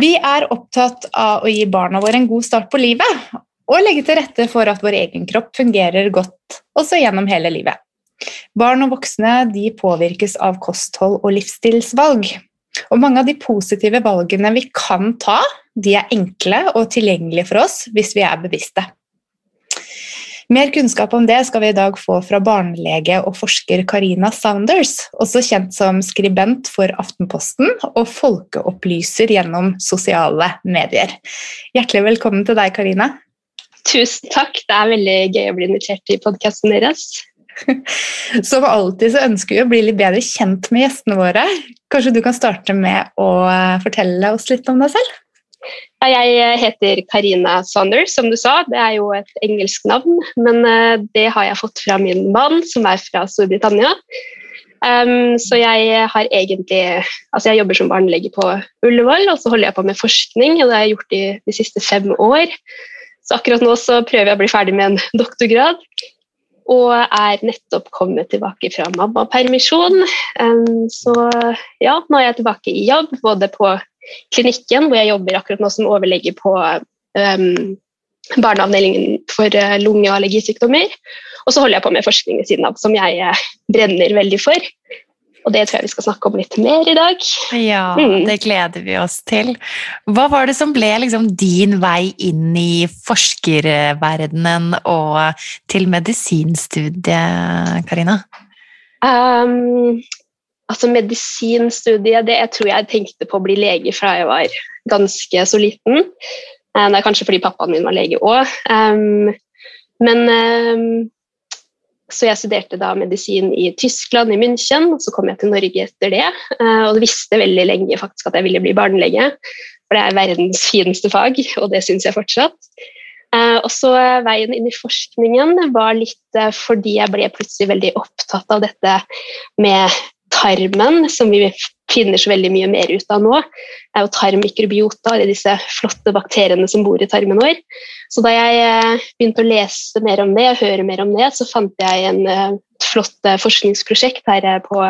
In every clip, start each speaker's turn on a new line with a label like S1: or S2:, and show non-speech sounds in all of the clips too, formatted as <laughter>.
S1: Vi er opptatt av å gi barna våre en god start på livet og legge til rette for at vår egen kropp fungerer godt også gjennom hele livet. Barn og voksne påvirkes av kosthold og livsstilsvalg. Og mange av de positive valgene vi kan ta, de er enkle og tilgjengelige for oss hvis vi er bevisste. Mer kunnskap om det skal vi i dag få fra barnelege og forsker Karina Saunders, også kjent som skribent for Aftenposten og folkeopplyser gjennom sosiale medier. Hjertelig velkommen til deg, Karina.
S2: Tusen takk. Det er veldig gøy å bli invitert i podkasten deres. <laughs>
S1: Som alltid så ønsker vi å bli litt bedre kjent med gjestene våre. Kanskje du kan starte med å fortelle oss litt om deg selv?
S2: Jeg heter Karina Saunders, som du sa. Det er jo et engelsk navn, men eh, det har jeg fått fra min mann, som er fra Storbritannia. Um, så jeg har egentlig Altså, jeg jobber som barnelege på Ullevål, og så holder jeg på med forskning, og det har jeg gjort i de siste fem år. Så akkurat nå så prøver jeg å bli ferdig med en doktorgrad. Og er nettopp kommet tilbake fra mammapermisjon. Um, så ja, nå er jeg tilbake i jobb, både på klinikken, hvor jeg jobber akkurat nå som overlege på um, barneavdelingen for uh, lunge- og allergisykdommer. Og så holder jeg på med forskning ved siden av, som jeg uh, brenner veldig for. Og det tror jeg vi skal snakke om litt mer i dag.
S1: Ja, mm. det gleder vi oss til. Hva var det som ble liksom din vei inn i forskerverdenen og til medisinstudiet, Karina?
S2: Um, altså Medisinstudiet det tror jeg tenkte på å bli lege fra jeg var ganske så liten. Eh, det er kanskje fordi pappaen min var lege òg. Men Så jeg studerte da medisin i Tyskland, i München, og så kom jeg til Norge etter det. Uh, og visste veldig lenge faktisk at jeg ville bli barnelege, for det er verdens fineste fag, og det syns jeg fortsatt. Uh, og så Veien inn i forskningen var litt fordi jeg ble plutselig veldig opptatt av dette med tarmen, som vi finner så veldig mye mer ut av nå, er jo tarmmikrobiota, eller disse flotte bakteriene som bor i tarmen vår. Så da jeg eh, begynte å lese mer om det og høre mer om det, så fant jeg en eh, flott eh, forskningsprosjekt her på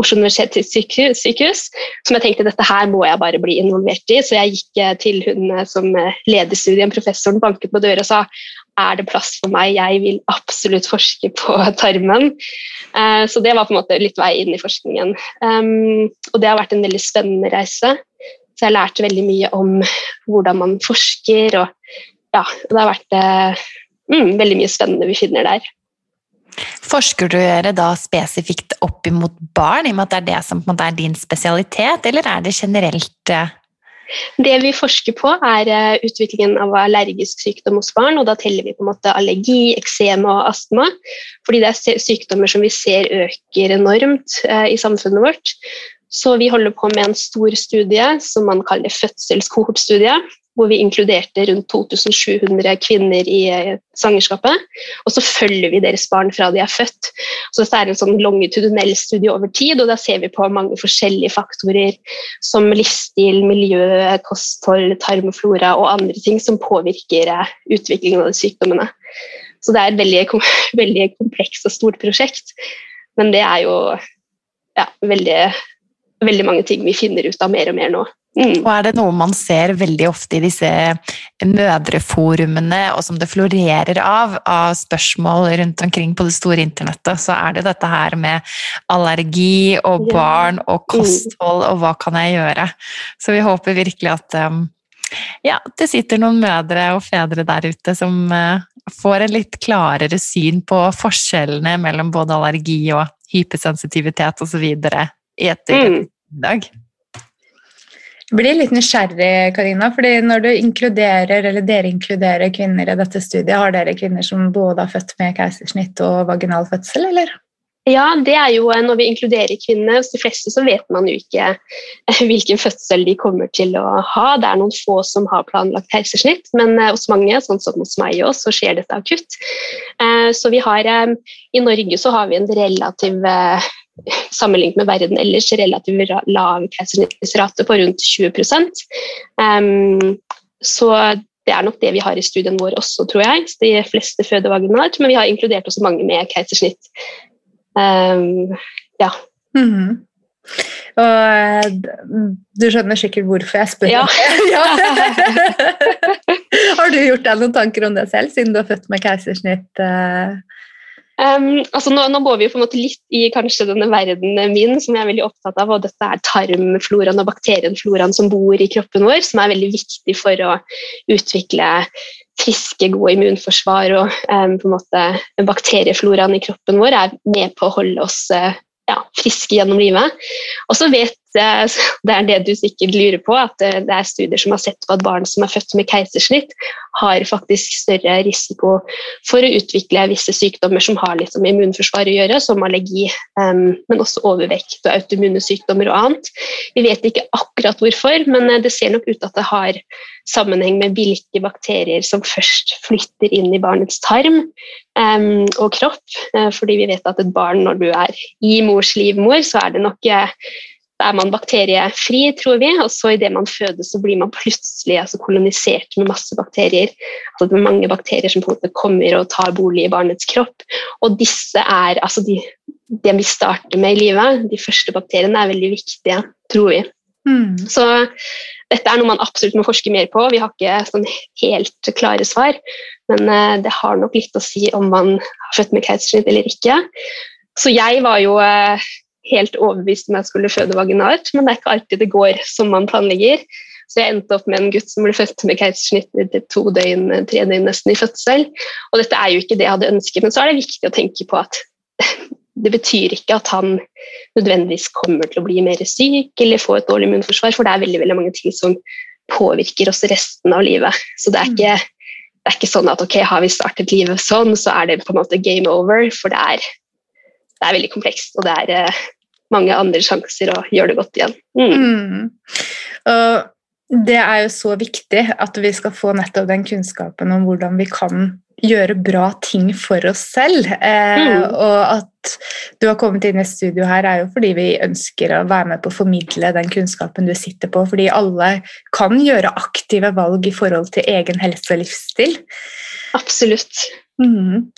S2: Oslo universitetssykehus som jeg tenkte dette her må jeg bare bli involvert i. Så jeg gikk til hun som leder studien, professoren, banket på døra og sa er det plass for meg, jeg vil absolutt forske på tarmen. Så det var på en måte litt vei inn i forskningen. Og det har vært en veldig spennende reise. Så jeg har lært veldig mye om hvordan man forsker, og ja, det har vært uh, mm, veldig mye spennende vi finner der.
S1: Forsker du da spesifikt opp imot barn, i og med at det er det som er din spesialitet, eller er det generelt uh
S2: det vi forsker på, er eh, utviklingen av allergisk sykdom hos barn. og Da teller vi på en måte allergi, eksem og astma. fordi det er sykdommer som vi ser øker enormt eh, i samfunnet vårt. Så vi holder på med en stor studie som man kaller fødselskohortstudie hvor vi inkluderte rundt 2700 kvinner i eh, svangerskapet. Og så følger vi deres barn fra de er født. Så dette er en sånn longitudinell studie over tid, og da ser vi på mange forskjellige faktorer som livsstil, miljø, kosthold, tarmflora og andre ting som påvirker eh, utviklingen av de sykdommene. Så det er et veldig, <laughs> veldig komplekst og stort prosjekt, men det er jo ja, veldig, veldig mange ting vi finner ut av mer og mer nå.
S1: Mm. Og er det noe man ser veldig ofte i disse mødreforumene, og som det florerer av, av spørsmål rundt omkring på det store internettet, så er det dette her med allergi og barn og mm. kosthold og hva kan jeg gjøre? Så vi håper virkelig at um, ja, det sitter noen mødre og fedre der ute som uh, får en litt klarere syn på forskjellene mellom både allergi og hypersensitivitet osv. i et mm. Dag. Jeg blir litt nysgjerrig, Karina, fordi når du inkluderer, eller dere inkluderer kvinner i dette studiet, har dere kvinner som både har født med keisersnitt og vaginal fødsel, eller?
S2: Ja, det er jo når vi inkluderer kvinner. Hos de fleste så vet man jo ikke hvilken fødsel de kommer til å ha. Det er noen få som har planlagt keisersnitt, men hos mange, sånn som hos meg også, så skjer dette akutt. Så vi har I Norge så har vi en relativ sammenlignet med verden ellers relativt lav keisersnittsrate på rundt 20 um, Så det er nok det vi har i studien vår også, tror jeg. De fleste føder vaginalt, men vi har inkludert også mange med keisersnitt. Um, ja.
S1: Mm -hmm. Og du skjønner sikkert hvorfor jeg spør.
S2: Ja. <laughs>
S1: ja. har du gjort deg noen tanker om det selv, siden du har født med keisersnitt? Uh...
S2: Um, altså nå, nå, går vi på en måte litt i kanskje denne verdenen min som jeg er veldig opptatt av, og dette er tarmfloraen og bakterienfloraen som bor i kroppen vår, som er veldig viktig for å utvikle friske, gode immunforsvar. og um, på en måte Bakteriefloraen i kroppen vår er med på å holde oss uh, ja, friske gjennom livet. Og så vet det er det du sikkert lurer på, at det er studier som har sett på at barn som er født med keisersnitt, har faktisk større risiko for å utvikle visse sykdommer som har litt med immunforsvaret å gjøre, som allergi, men også overvekt og autoimmune sykdommer og annet. Vi vet ikke akkurat hvorfor, men eh, det ser nok ut til at det har sammenheng med hvilke bakterier som først flytter inn i barnets tarm og kropp. Uh, fordi vi vet at et barn, når du er i mors livmor, så er det nok da er man bakteriefri, tror vi, og så idet man fødes, så blir man plutselig altså, kolonisert med masse bakterier. Altså, det er mange bakterier som på en måte kommer og tar bolig i barnets kropp. Og disse er altså de, det vi starter med i livet, de første bakteriene, er veldig viktige, tror vi. Mm. Så dette er noe man absolutt må forske mer på. Vi har ikke sånn helt klare svar, men uh, det har nok litt å si om man har født med keisersnitt eller ikke. Så jeg var jo uh, helt overbevist om jeg skulle føde vaginalt, men det er ikke alltid det går som man planlegger. Så jeg endte opp med en gutt som ble født med keisersnitt til to døgn, tre døgn nesten i fødsel. Og dette er jo ikke det jeg hadde ønsket, men så er det viktig å tenke på at <laughs> det betyr ikke at han nødvendigvis kommer til å bli mer syk eller få et dårlig immunforsvar, for det er veldig, veldig mange ting som påvirker oss resten av livet. Så det er ikke, det er ikke sånn at ok, har vi startet livet sånn, så er det på en måte game over, for det er, det er veldig komplekst. og det er eh, mange andre sjanser å gjøre det godt igjen. Mm.
S1: Mm. Og det er jo så viktig at vi skal få nettopp den kunnskapen om hvordan vi kan gjøre bra ting for oss selv. Eh, mm. Og at du har kommet inn i studio her, er jo fordi vi ønsker å være med på å formidle den kunnskapen du sitter på, fordi alle kan gjøre aktive valg i forhold til egen helse og livsstil.
S2: Absolutt.
S1: Mm.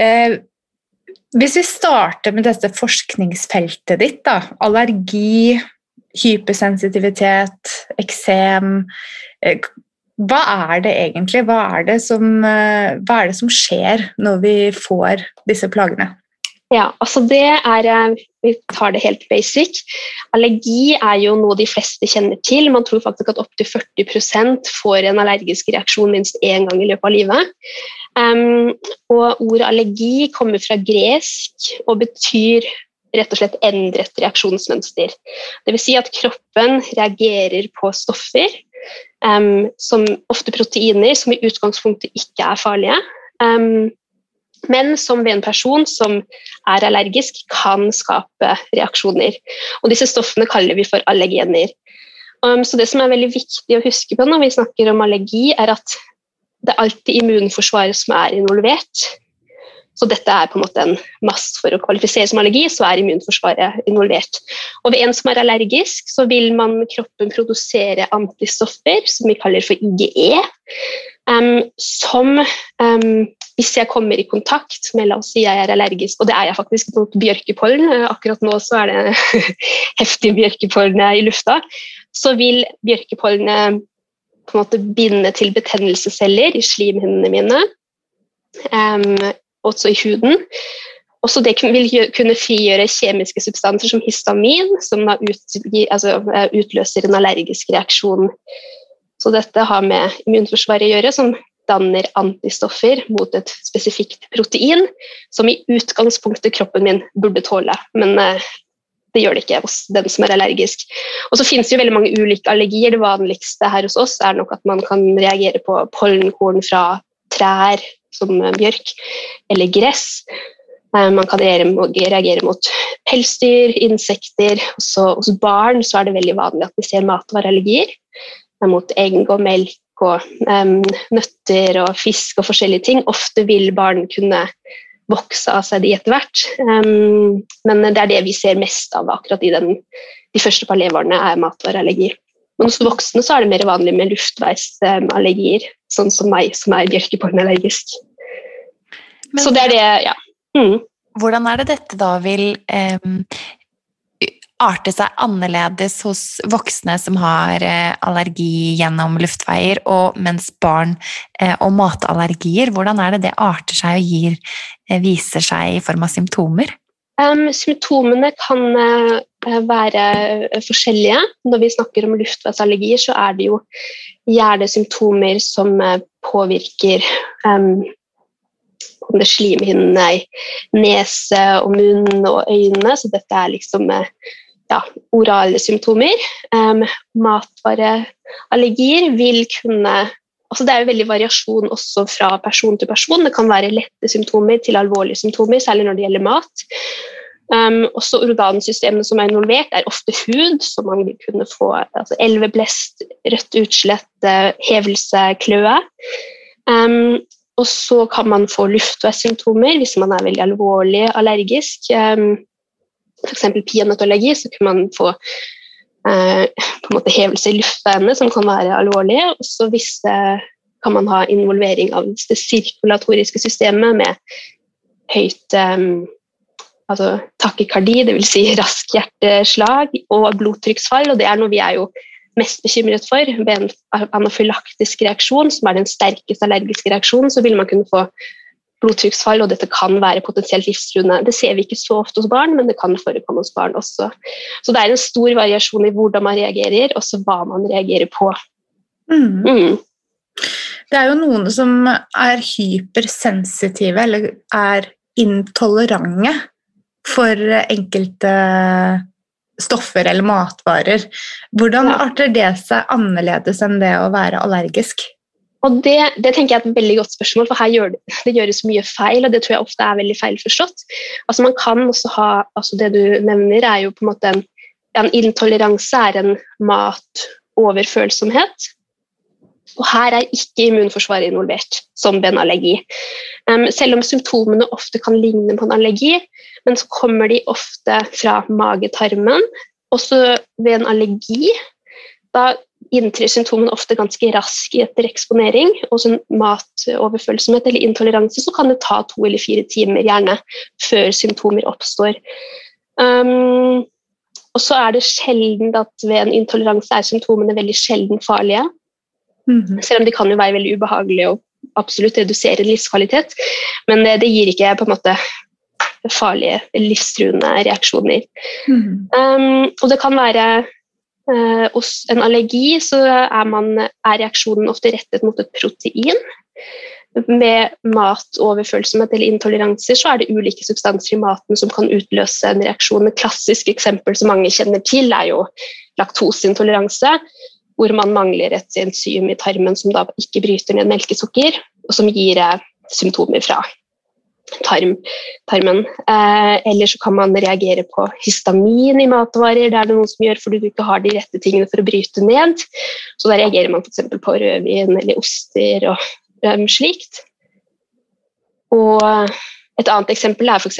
S1: Eh, hvis vi starter med dette forskningsfeltet ditt, da, allergi, hypersensitivitet, eksem eh, Hva er det egentlig? Hva er det, som, eh, hva er det som skjer når vi får disse plagene?
S2: Ja, altså det er eh, Vi tar det helt basic. Allergi er jo noe de fleste kjenner til. Man tror faktisk at opptil 40% får en allergisk reaksjon minst én gang i løpet av livet. Um, og ordet allergi kommer fra gresk og betyr rett og slett endret reaksjonsmønster. Dvs. Si at kroppen reagerer på stoffer, um, som ofte proteiner, som i utgangspunktet ikke er farlige. Um, men som ved en person som er allergisk, kan skape reaksjoner. Og disse stoffene kaller vi for allergener. Um, så det som er veldig viktig å huske på når vi snakker om allergi, er at det er alltid immunforsvaret som er involvert. Så dette er på en måte en masse for å kvalifisere som allergi, så er immunforsvaret involvert. Og ved en som er allergisk, så vil man kroppen produsere antistoffer, som vi kaller for IGE, um, som um, hvis jeg kommer i kontakt med la oss si jeg er allergisk, og det er jeg faktisk mot bjørkepollen, akkurat nå så er det <laughs> heftig bjørkepollen i lufta, så vil bjørkepollen på en måte binde til betennelsesceller i slimhinnene mine, um, også i huden. Også det vil kunne frigjøre kjemiske substanser som histamin, som ut, altså, eh, utløser en allergisk reaksjon. Så dette har med immunforsvaret å gjøre, som danner antistoffer mot et spesifikt protein, som i utgangspunktet kroppen min burde tåle. Men uh, det gjør det ikke hos den som er allergisk. Og så finnes det jo veldig mange ulike allergier. Det vanligste her hos oss er nok at man kan reagere på pollenkorn fra trær som bjørk, eller gress. Man kan reagere mot pelsdyr, insekter. Også hos barn er det veldig vanlig at vi ser matvareallergier mot egg og melk og um, nøtter og fisk og forskjellige ting. Ofte vil barn kunne vokse av seg de etter hvert. Um, men det er det vi ser mest av akkurat i den, de første par leveårene, er matvareallergier. Men hos voksne så er det mer vanlig med luftveisallergier, sånn som meg, som er bjørkepollenallergisk. Så det er det, ja. Mm.
S1: Hvordan er det dette da vil eh, arte seg annerledes hos voksne som har eh, allergi gjennom luftveier, og mens barn eh, og matallergier, hvordan er det det arter seg og gir, eh, viser seg i form av symptomer?
S2: Um, symptomene kan uh, være forskjellige. Når vi snakker om luftveisallergier, så er det jo hjernesymptomer som uh, påvirker um, om det slimhinnene i nese og munn og øynene. Så dette er liksom uh, ja, orale symptomer. Um, matvareallergier vil kunne altså Det er jo veldig variasjon også fra person til person. Det kan være lette symptomer til alvorlige symptomer, særlig når det gjelder mat. Um, også organsystemene som er involvert, er ofte hud, så man vil kunne få altså, elveblest, rødt utslett, hevelse, kløe. Um, og så kan man få luftveissymptomer hvis man er veldig alvorlig allergisk. Um, f.eks. peanøttallergi, så kan man få eh, på en måte hevelse i luftveiene, som kan være alvorlige. Og så kan man ha involvering av det sirkulatoriske systemet med høyt um, altså takikardi, dvs. Si rask hjerteslag og blodtrykksfall. og Det er noe vi er jo mest bekymret for. Ved en anafylaktisk reaksjon, som er den sterkeste allergiske reaksjonen, så vil man kunne få blodtrykksfall, og dette kan være potensielt livstruende. Det ser vi ikke så ofte hos barn, men det kan forekomme hos barn også. Så det er en stor variasjon i hvordan man reagerer, og så hva man reagerer på. Mm. Mm.
S1: Det er jo noen som er hypersensitive eller er intolerante for enkelte stoffer eller matvarer. Hvordan arter det seg annerledes enn det å være allergisk?
S2: Og det, det, tenker jeg er et veldig godt spørsmål, for her gjør det, det gjøres mye feil, og det tror jeg ofte er veldig feilforstått. Altså Man kan også ha altså Det du nevner, er jo på en måte en, en intoleranse er en matoverfølsomhet. Og her er ikke immunforsvaret involvert, som ved en allergi. Um, selv om symptomene ofte kan ligne på en allergi, men så kommer de ofte fra magetarmen. Også ved en allergi da inntrer symptomene ofte ganske raskt etter eksponering. Og sånn matoverfølsomhet eller intoleranse så kan det ta to eller fire timer gjerne før symptomer oppstår. Um, og så er det sjelden at ved en intoleranse er symptomene veldig sjelden farlige. Mm -hmm. Selv om de kan jo være veldig ubehagelige og absolutt redusere livskvalitet. Men det, det gir ikke på en måte farlige, livstruende reaksjoner. Mm um, og det kan være Eh, hos en allergi er, man, er, reaksjonen ofte rettet mot et protein. Med matoverfølsomhet eller intoleranser så er det ulike substanser i maten som kan utløse en reaksjon. Et klassisk eksempel som mange kjenner til, er jo laktoseintoleranse. Hvor man mangler et enzym i tarmen som da ikke bryter ned melkesukker, og som gir eh, symptomer fra tarm, tarmen. Eh, eller så kan man reagere på histamin i matvarer. Det er det noen som gjør fordi du ikke har de rette tingene for å bryte ned. Så da reagerer man f.eks. på rødvin eller oster og um, slikt. Og et annet eksempel er for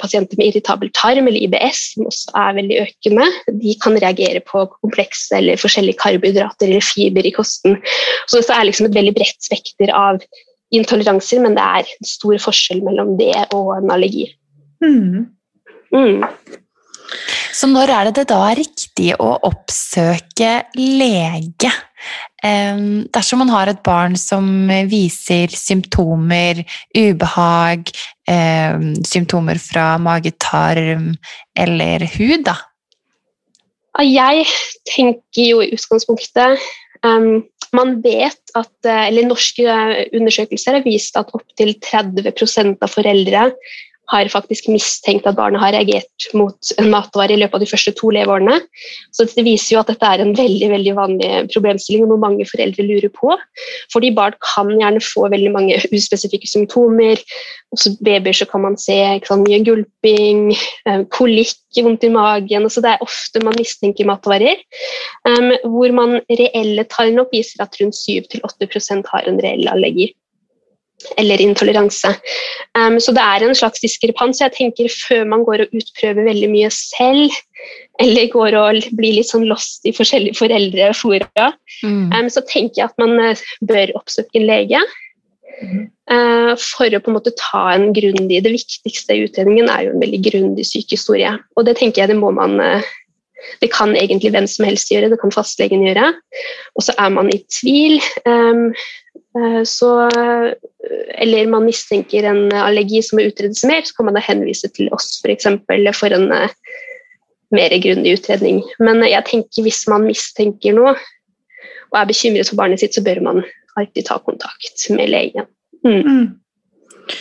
S2: pasienter med irritabel tarm eller IBS, som også er veldig økende. De kan reagere på komplekse eller forskjellige karbohydrater eller fiber i kosten. Så det er liksom et veldig bredt spekter av intoleranser, men det er en stor forskjell mellom det og en allergi. Mm.
S1: Mm. Så når er det det da er riktig å oppsøke lege? Um, dersom man har et barn som viser symptomer, ubehag, um, symptomer fra mage-tarm eller hud, da?
S2: Jeg tenker jo i utgangspunktet um, man vet at, eh, eller Norske undersøkelser har vist at opptil 30% av foreldre har faktisk mistenkt at barnet har reagert mot en matvare i løpet av de første to leveårene. Så det viser jo at dette er en veldig veldig vanlig problemstilling og noe mange foreldre lurer på. Fordi barn kan gjerne få veldig mange uspesifikke symptomer. Hos babyer så kan man se sant, mye gulping, eh, kolikk, vondt i magen. Så det er ofte man mistenker matvarer. Um, hvor man reelle tall nok viser at rundt 7-8% har en reell allergi eller intoleranse. Um, så det er en slags diskrepans. Jeg tenker Før man går og utprøver veldig mye selv, eller går og blir litt sånn lost i forskjellige foreldrefora, mm. um, så tenker jeg at man uh, bør oppsøke en lege. Mm. Uh, for å på en måte ta en grundig Det viktigste i utredningen er jo en veldig grundig sykehistorie. Og det tenker jeg det må man uh, det kan egentlig hvem som helst gjøre, det kan fastlegen gjøre. Og så er man i tvil, um, Eh, så, eller man mistenker en allergi som må utredes mer, så kan man da henvise til oss for, eksempel, for en eh, mer grundig utredning. Men jeg tenker hvis man mistenker noe og er bekymret for barnet sitt, så bør man alltid ta kontakt med legen. Mm. Mm.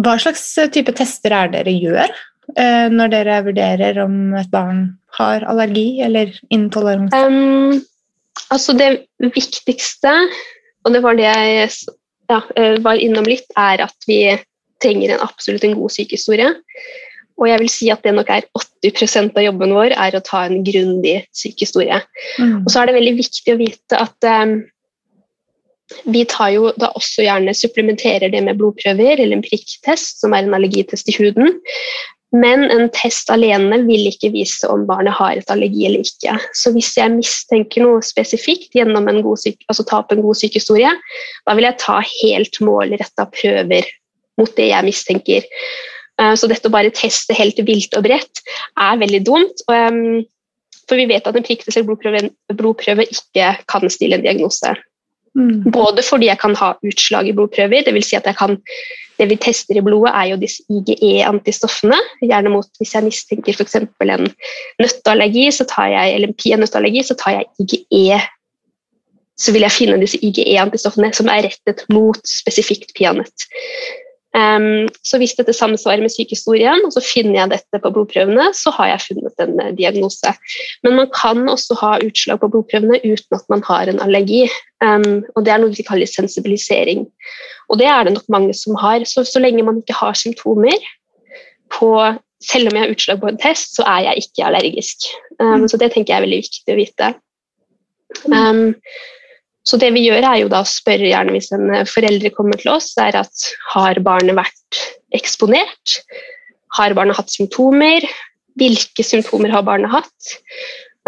S1: Hva slags type tester er dere gjør eh, når dere vurderer om et barn har allergi eller intoleranse? Um,
S2: altså det viktigste og det var det jeg ja, eh, var innom litt, er at vi trenger en absolutt en god sykehistorie. Og jeg vil si at det nok er 80% av jobben vår er å ta en grundig sykehistorie. Mm. Og så er det veldig viktig å vite at um, vi tar jo da også gjerne supplementerer det med blodprøver eller en prikktest, som er en allergitest i huden. Men en test alene vil ikke vise om barnet har et allergi eller ikke. Så hvis jeg mistenker noe spesifikt gjennom en god syke, altså ta opp en god sykehistorie, da vil jeg ta helt målretta prøver mot det jeg mistenker. Eh, så dette å bare teste helt vilt og bredt er veldig dumt. For vi vet at en prikktest blodprøve, blodprøve ikke kan stille en diagnose. Mm. Både fordi jeg kan ha utslag i blodprøver, dvs. Si at jeg kan, det vi tester i blodet, er jo disse IGE-antistoffene. Gjerne mot hvis jeg mistenker f.eks. en nøtteallergi, så tar jeg, eller en peanøtteallergi, så tar jeg IGE. Så vil jeg finne disse IGE-antistoffene som er rettet mot spesifikt peanøtt. Så hvis dette samsvarer med sykehistorien, og så finner jeg dette på blodprøvene, så har jeg funnet en uh, diagnose. Men man kan også ha utslag på blodprøvene uten at man har en allergi. Og Det er noe vi kaller sensibilisering. Og det er det nok mange som har. Så, så lenge man ikke har symptomer på Selv om jeg har utslag på en test, så er jeg ikke allergisk. Mm. Så det tenker jeg er veldig viktig å vite. Um, så det vi gjør, er jo da å spørre gjerne hvis en forelder kommer til oss, er at har barnet vært eksponert? Har barnet hatt symptomer? Hvilke symptomer har barnet hatt?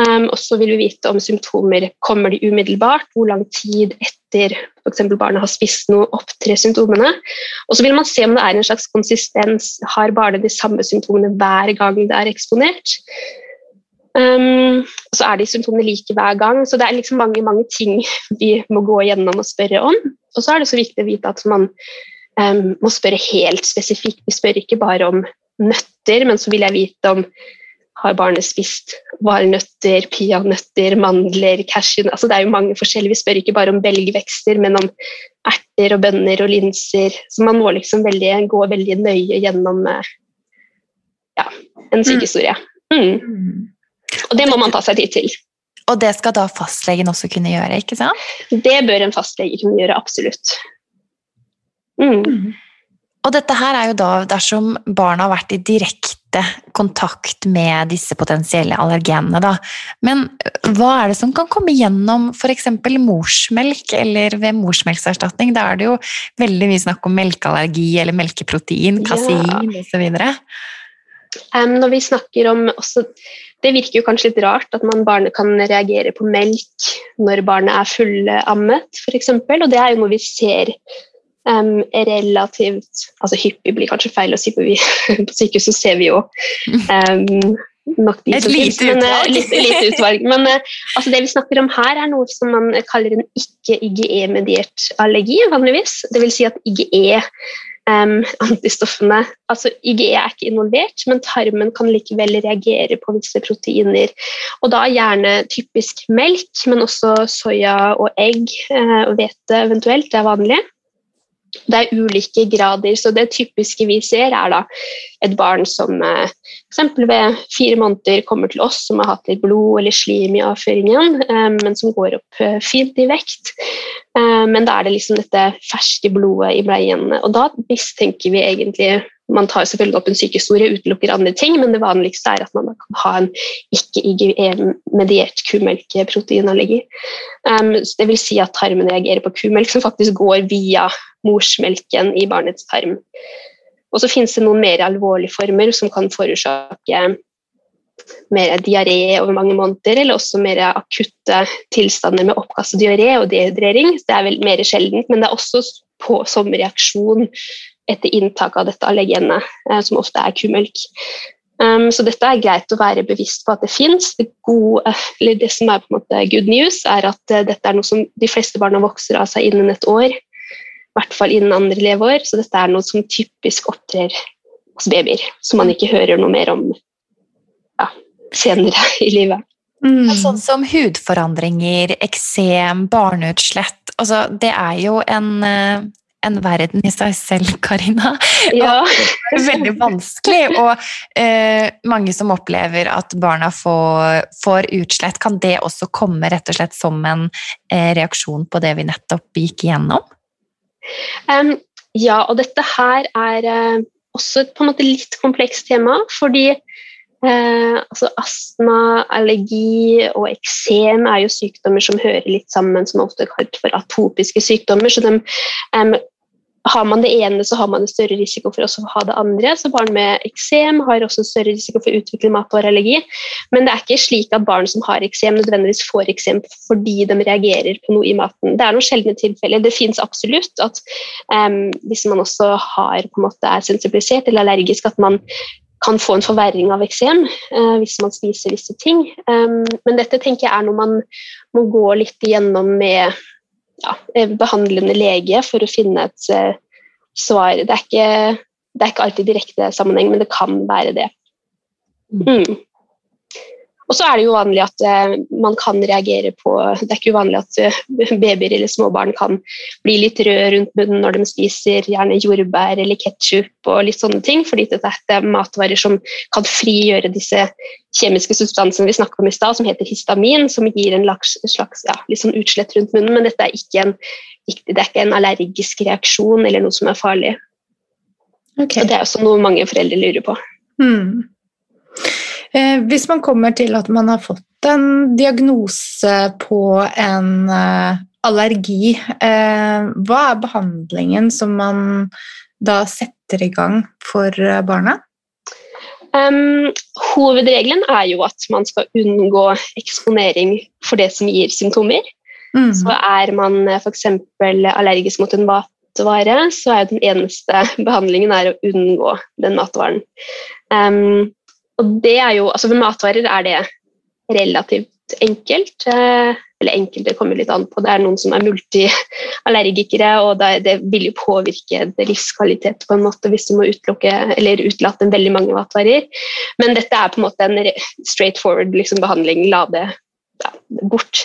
S2: Um, og så vil vi vite om symptomer kommer de umiddelbart, hvor lang tid etter f.eks. barnet har spist noe, opptrer symptomene. Og så vil man se om det er en slags konsistens. Har barnet de samme symptomene hver gang det er eksponert? Um, så er de symptomene like hver gang. Så det er liksom mange, mange ting <laughs> vi må gå gjennom og spørre om. Og så er det så viktig å vite at man um, må spørre helt spesifikt. Vi spør ikke bare om nøtter, men så vil jeg vite om har barnet spist valnøtter, peanøtter, mandler, cashew altså Det er jo mange forskjellige. Vi spør ikke bare om belgvekster, men om erter og bønner og linser. Så man må liksom veldig, gå veldig nøye gjennom eh, ja, en sykehistorie. Mm. mm. Og det må man ta seg tid til.
S3: Og det skal da fastlegen også kunne gjøre? ikke sant?
S2: Det bør en fastlege kunne gjøre, absolutt. Mm. mm.
S3: Og dette her er jo da dersom barna har vært i direkte kontakt med disse potensielle allergenene. Da. Men hva er det som kan komme gjennom f.eks. morsmelk eller ved morsmelkserstatning? Da er det jo veldig mye snakk om melkeallergi eller melkeprotein, kasein ja. osv.
S2: Um, når vi snakker om også det virker jo kanskje litt rart at man barnet kan reagere på melk når barnet er fullammet, f.eks. Og det er jo noe vi ser um, relativt altså Hyppig blir kanskje feil å si, på, vi, <laughs> på sykehuset ser vi jo um,
S3: nok de Et lite
S2: utvalg.
S3: Men,
S2: litt, lite utvalg. Men uh, altså det vi snakker om her, er noe som man kaller en ikke-IGE-mediert allergi, vanligvis. Det vil si at IGE um, <laughs> antistoffene. Altså IGE er ikke involvert, men tarmen kan likevel reagere på visse proteiner. Og da gjerne typisk melk, men også soya og egg uh, og hvete eventuelt. Det er vanlig. Det er ulike grader, så det typiske vi ser, er da et barn som eh, f.eks. ved fire måneder kommer til oss som har hatt litt blod eller slim i avføringen, eh, men som går opp eh, fint i vekt. Men da er det liksom dette ferske blodet i bleien, og da mistenker vi egentlig man tar selvfølgelig opp en sykehistorie, utelukker andre ting, men det vanligste er at man kan ha en ikke-IGE-mediert kumelkproteinallergi. Um, det vil si at tarmen reagerer på kumelk som faktisk går via morsmelken i barnets tarm. Og så finnes det noen mer alvorlige former som kan forårsake mer diaré over mange måneder, eller også mer akutte tilstander med oppkast og diaré og dehydrering. Det er vel mer sjeldent, men det er også på, som reaksjon etter inntak av dette allergenet, eh, som ofte er kumelk. Um, så dette er greit å være bevisst på at det fins. Det, det, som er på en måte good news, er at uh, dette er noe som de fleste barna vokser av seg innen et år. I hvert fall innen andre leveår. Så dette er noe som typisk opptrer hos babyer, som man ikke hører noe mer om senere i livet.
S3: Mm. Sånn som hudforandringer, eksem, barneutslett. Altså, det er jo en, eh, en verden i seg selv, <laughs> Karina.
S2: Ja.
S3: det er veldig vanskelig. Og eh, mange som opplever at barna får, får, utslett, kan det også komme rett og slett som en eh, reaksjon på det vi nettopp gikk igjennom?
S2: Um, ja, og dette her er eh, også et på en måte litt komplekst tema, fordi Eh, altså Astma, allergi og eksem er jo sykdommer som hører litt sammen, som er ofte kalt for atopiske sykdommer. så de, um, har man det ene, så har man en større risiko for å ha det andre. Så barn med eksem har også større risiko for å utvikle matvareallergi. Men det er ikke slik at barn som har eksem, nødvendigvis får eksem fordi de reagerer på noe i maten. Det er noen sjeldne tilfeller. Det fins absolutt at um, hvis man også har, på en måte, er sensibilisert eller allergisk, at man kan få en forverring av eksem eh, hvis man spiser visse ting. Um, men dette tenker jeg er noe man må gå litt igjennom med ja, eh, behandlende lege for å finne et uh, svar. Det er, ikke, det er, ikke, alltid direkte sammenheng, men det kan være det. Mm. Og så er det jo vanlig at uh, man kan reagere på Det er ikke uvanlig at uh, babyer eller småbarn kan bli litt røde rundt munnen når de spiser gjerne jordbær eller ketsjup og litt sånne ting, fordi dette er matvarer som kan frigjøre disse kjemiske substansene vi snakket om i stad, som heter histamin, som gir en slags ja, litt sånn utslett rundt munnen, men dette er ikke en, det er ikke en allergisk reaksjon eller noe som er farlig. Okay. Så det er også noe mange foreldre lurer på.
S1: Mm. Eh, hvis man kommer til at man har fått en diagnose på en eh, allergi, eh, hva er behandlingen som man da setter i gang for barna?
S2: Um, hovedregelen er jo at man skal unngå eksponering for det som gir symptomer. Mm. Så er man f.eks. allergisk mot en matvare, så er den eneste <laughs> behandlingen å unngå den matvaren. Um, og det er jo, altså for matvarer er det relativt enkelt. Eh, eller enkelt, det kommer litt an på. Det er noen som er multiallergikere, og det, vil jo påvirke livskvalitet på en måte hvis du må utelukke eller utelate veldig mange matvarer. Men dette er på en måte en straight forward liksom, behandling. La det bort.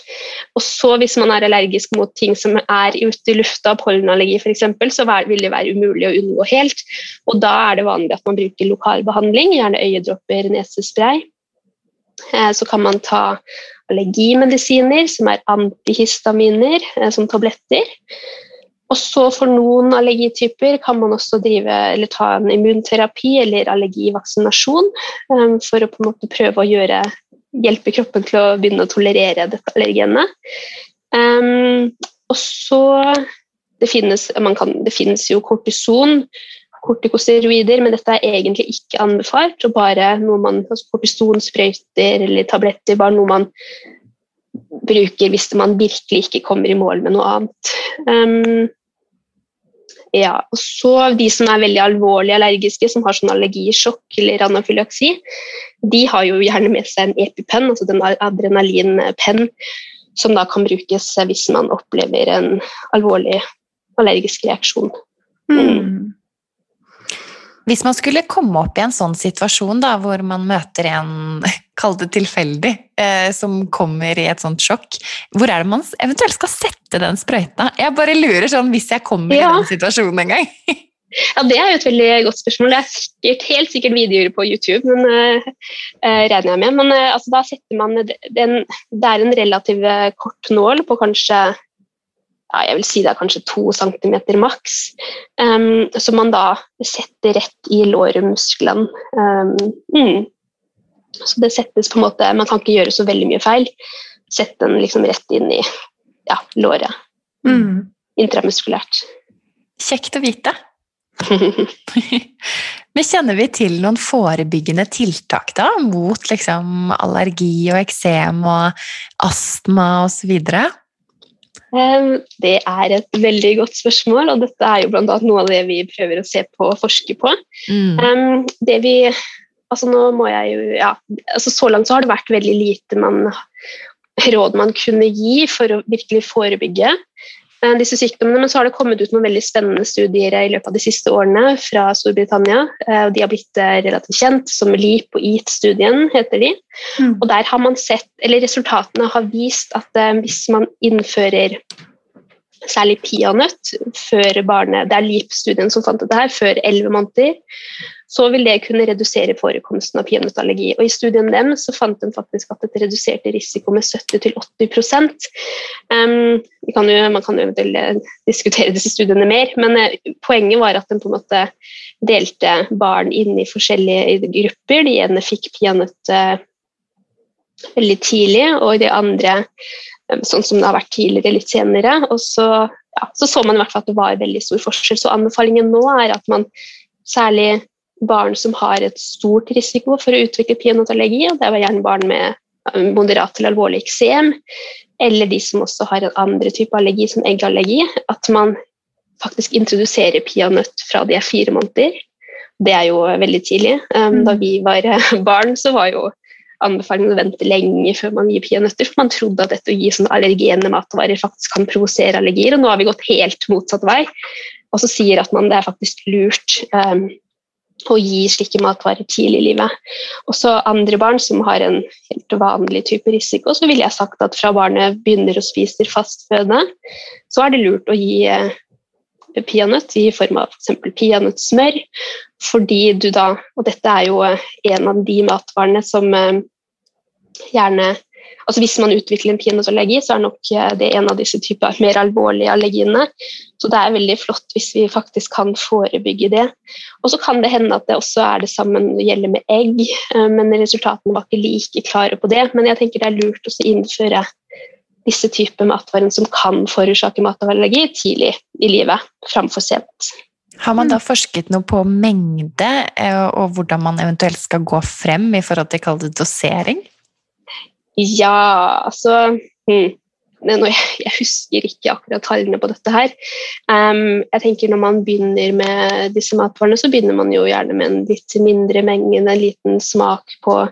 S2: Og så Hvis man er allergisk mot ting som er ute i lufta, pollenallergi f.eks., så vil det være umulig å unngå helt. Og Da er det vanlig at man bruker lokal behandling, gjerne øyedråper, nesespray. Eh, så kan man ta allergimedisiner, som er antihistaminer, eh, som tabletter. Og så For noen allergityper kan man også drive, eller ta en immunterapi eller allergivaksinasjon um, for å på en måte prøve å gjøre hjelpe kroppen til å begynne å tolerere dette allergenet. Um, og så det finnes, kan, det finnes, jo kortison, kortikosteroider, men dette er egentlig ikke anbefalt. og bare noe man, altså Kortisonsprøyter eller tabletter bare noe man bruker hvis man virkelig ikke kommer i mål med noe annet. Um, ja, og så De som er veldig alvorlig allergiske, som har sånn allergisjokk eller anafylaksi, de har jo gjerne med seg en epipenn, altså den adrenalinpenn, som da kan brukes hvis man opplever en alvorlig allergisk reaksjon. Mm.
S3: Hvis man skulle komme opp i en sånn situasjon da, hvor man møter en, <laughs> kall det tilfeldig, eh, som kommer i et sånt sjokk, hvor er det man eventuelt skal sette den sprøyta? Jeg bare lurer sånn hvis jeg kommer ja. i den situasjonen en gang. <laughs>
S2: Ja, Det er jo et veldig godt spørsmål. Det er sikkert, helt sikkert videoer på YouTube, men, eh, regner jeg med. Men eh, altså, da setter man den, Det er en relativt kort nål på kanskje ja, jeg vil si det er kanskje to centimeter maks, um, som man da setter rett i lårmusklene. Um, mm. Så det settes på en måte Man kan ikke gjøre så veldig mye feil. Sett den liksom rett inn i ja, låret. Mm. Intramuskulært.
S3: Kjekt å vite. <laughs> Men kjenner vi til noen forebyggende tiltak da, mot liksom, allergi og eksem og astma osv.?
S2: Det er et veldig godt spørsmål, og dette er jo bl.a. noe av det vi prøver å se på og forske på. Mm. Det vi altså nå må jeg jo, ja, altså Så langt så har det vært veldig lite man, råd man kunne gi for å virkelig forebygge. Eh, disse sykdommene, Men så har det kommet ut noen veldig spennende studier i løpet av de siste årene fra Storbritannia. Eh, og De har blitt eh, relativt kjent som LEAP og EAT-studien, heter de. Mm. Og der har man sett, eller Resultatene har vist at hvis man innfører særlig peanøtt før barnet Det er LEAP-studien som fant dette her, før 11 måneder så vil det kunne redusere forekomsten av peanøttallergi. Og I studien dem så fant de faktisk at dette reduserte risiko med 70-80 um, Man kan jo eventuelt diskutere disse studiene mer, men uh, poenget var at de på en måte delte barn inn i forskjellige grupper. De ene fikk peanøtt uh, veldig tidlig, og de andre sånn som det har vært tidligere, litt senere. Og så, ja, så så man i hvert fall at det var veldig stor forskjell. Så anbefalingen nå er at man særlig barn som har et stort risiko for å utvikle peanøttallergi. og Det var gjerne barn med moderat til alvorlig eksem, eller de som også har en andre type allergi, som eggallergi. At man faktisk introduserer peanøtt fra de er fire måneder. Det er jo veldig tidlig. Da mm. vi var eh, barn, så var jo anbefalingen å vente lenge før man gir peanøtter, for man trodde at dette å gi sånne allergene matvarer faktisk kan provosere allergier, og nå har vi gått helt motsatt vei. Og så sier at man det er faktisk lurt um, å gi slike matvarer tidlig i livet. Også andre barn som har en helt vanlig type risiko, så ville jeg sagt at fra barnet begynner å spise fastfødende, så er det lurt å gi eh, peanøtt i form av f.eks. peanøttsmør, fordi du da Og dette er jo eh, en av de matvarene som eh, gjerne altså Hvis man utvikler en peanøttallergi, så er nok eh, det en av disse typer mer alvorlige allergiene. Så det er veldig flott hvis vi faktisk kan forebygge det. Og så kan det hende at det også er det samme gjelder med egg, men resultatene var ikke like klare på det. Men jeg tenker det er lurt å innføre disse typer matvarer som kan forårsake matallergi tidlig i livet, framfor sent.
S3: Har man da forsket noe på mengde, eh, og hvordan man eventuelt skal gå frem i forhold til dosering?
S2: Ja, altså hmm. jeg, jeg, husker ikke akkurat tallene på dette her. Um, jeg tenker Når man begynner med disse matvarene, så begynner man jo gjerne med en litt mindre mengde, en liten smak på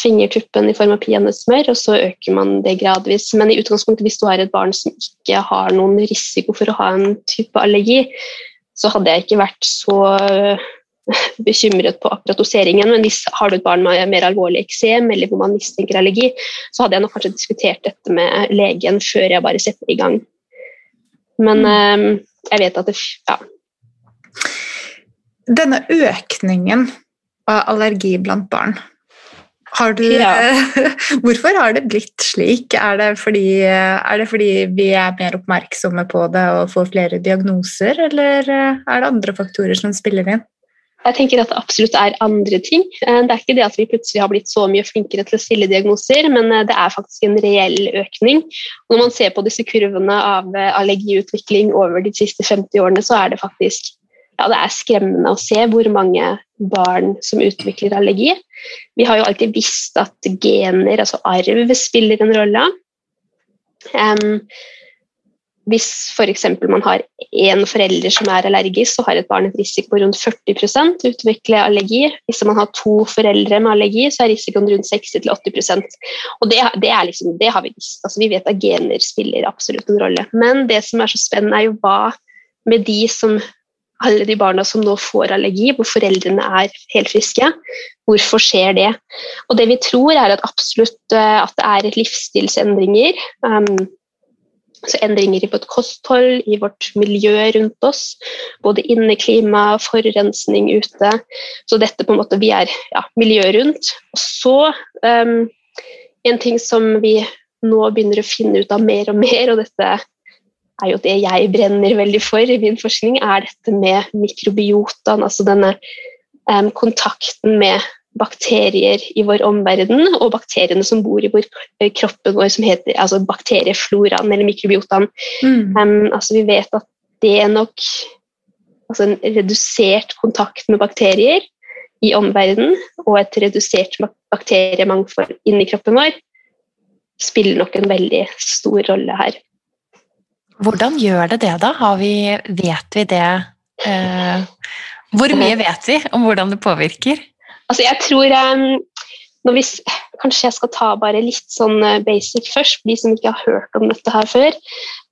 S2: fingertuppen i form av peanøttsmør, og så øker man det gradvis. Men i utgangspunktet, hvis du har et barn som ikke har noen risiko for å ha en type allergi, så hadde jeg ikke vært så bekymret på akkurat doseringen, men hvis har du et barn med mer alvorlig eksem eller hvor man mistenker allergi, så hadde jeg nok kanskje diskutert dette med legen før jeg bare setter i gang. Men mm. um, jeg vet at det Ja.
S1: Denne økningen av allergi blant barn, har du, ja. <laughs> hvorfor har det blitt slik? Er det, fordi, er det, fordi, vi er mer oppmerksomme på det og får flere diagnoser, eller er det andre faktorer som spiller inn?
S2: Jeg tenker at det absolutt er andre ting. Eh, det er ikke det at vi plutselig har blitt så mye flinkere til å stille diagnoser, men eh, det er faktisk en reell økning. Når man ser på disse kurvene av eh, allergiutvikling over de siste 50 årene, så er det faktisk ja, det er skremmende å se hvor mange barn som utvikler allergi. Vi har jo alltid visst at gener, altså arv, spiller en rolle. Um, hvis f.eks. man har én forelder som er allergisk, så har et barn et risiko på rundt 40 å utvikle allergi. Hvis man har to foreldre med allergi, så er risikoen rundt 60-80% Og det, det, liksom, det, har vi visst. Altså, vi vet at gener spiller absolutt en rolle. Men det som er så spennende, er jo hva med de som alle de barna som nå får allergi, hvor foreldrene er helt friske. Hvorfor skjer det? Og det vi tror, er at absolutt eh, at det er livsstilsendringer. Um, så endringer i vårt kosthold, i vårt miljø rundt oss. Både inneklima, forurensning ute. Så dette på en måte vi er ja, miljøet rundt. Og så um, en ting som vi nå begynner å finne ut av mer og mer, og dette er jo det jeg brenner veldig for i min forskning, er dette med mikrobiotaen, altså denne um, kontakten med bakterier i vår omverden, og bakteriene som bor i vår, eh, kroppen vår, som heter altså bakteriefloraen eller mikrobiotaen. Mm. Um, altså vi vet at det er nok altså en redusert kontakt med bakterier i omverdenen og et redusert bakteriemangfold inni kroppen vår spiller nok en veldig stor rolle her.
S3: Hvordan gjør det det, da? Vi, vet vi det? Eh, hvor mye vet vi om hvordan det påvirker?
S2: Altså, jeg tror um, vi, Kanskje jeg skal ta bare litt sånn eh, basic først, for de som ikke har hørt om dette her før.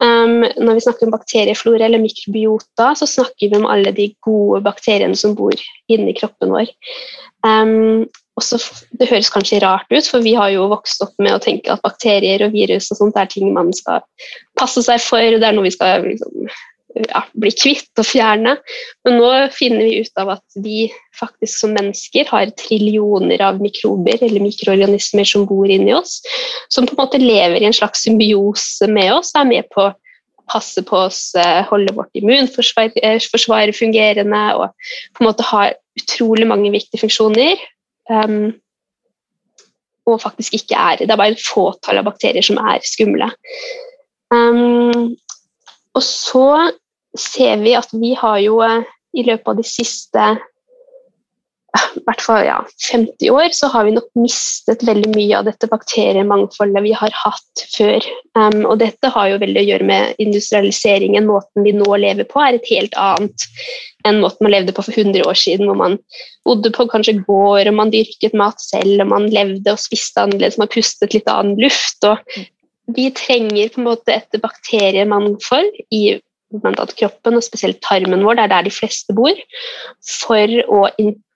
S2: Um, når vi snakker om bakterieflora eller mikrobiota, så snakker vi om alle de gode bakteriene som bor inni kroppen vår. Um, også, det høres kanskje rart ut, for vi har jo vokst opp med å tenke at bakterier og virus og sånt er ting man skal passe seg for, det er noe vi skal liksom, ja, bli kvitt og fjerne. Men nå finner vi ut av at vi faktisk som mennesker har trillioner av mikrober eller mikroorganismer som bor inni oss, som på en måte lever i en slags symbiose med oss, er med på å passe på oss, eh, holde vårt immunforsvar eh, fungerende og på en måte har utrolig mange viktige funksjoner Um, og faktisk ikke er Det er bare et fåtall av bakterier som er skumle. Um, og så ser vi at vi har jo eh, i løpet av de siste i hvert fall ja, 50 år så har vi nok mistet veldig mye av dette bakteriemangfoldet vi har hatt før. Um, og dette har jo veldig å gjøre med industrialiseringen. Måten vi nå lever på, er et helt annet enn måten man levde på for 100 år siden, hvor man bodde på kanskje gård, og man dyrket mat selv, og man levde og spiste annerledes, man pustet litt annen luft. og Vi trenger på en måte et bakteriemangfold i kroppen, og spesielt tarmen vår, det er der de fleste bor, for å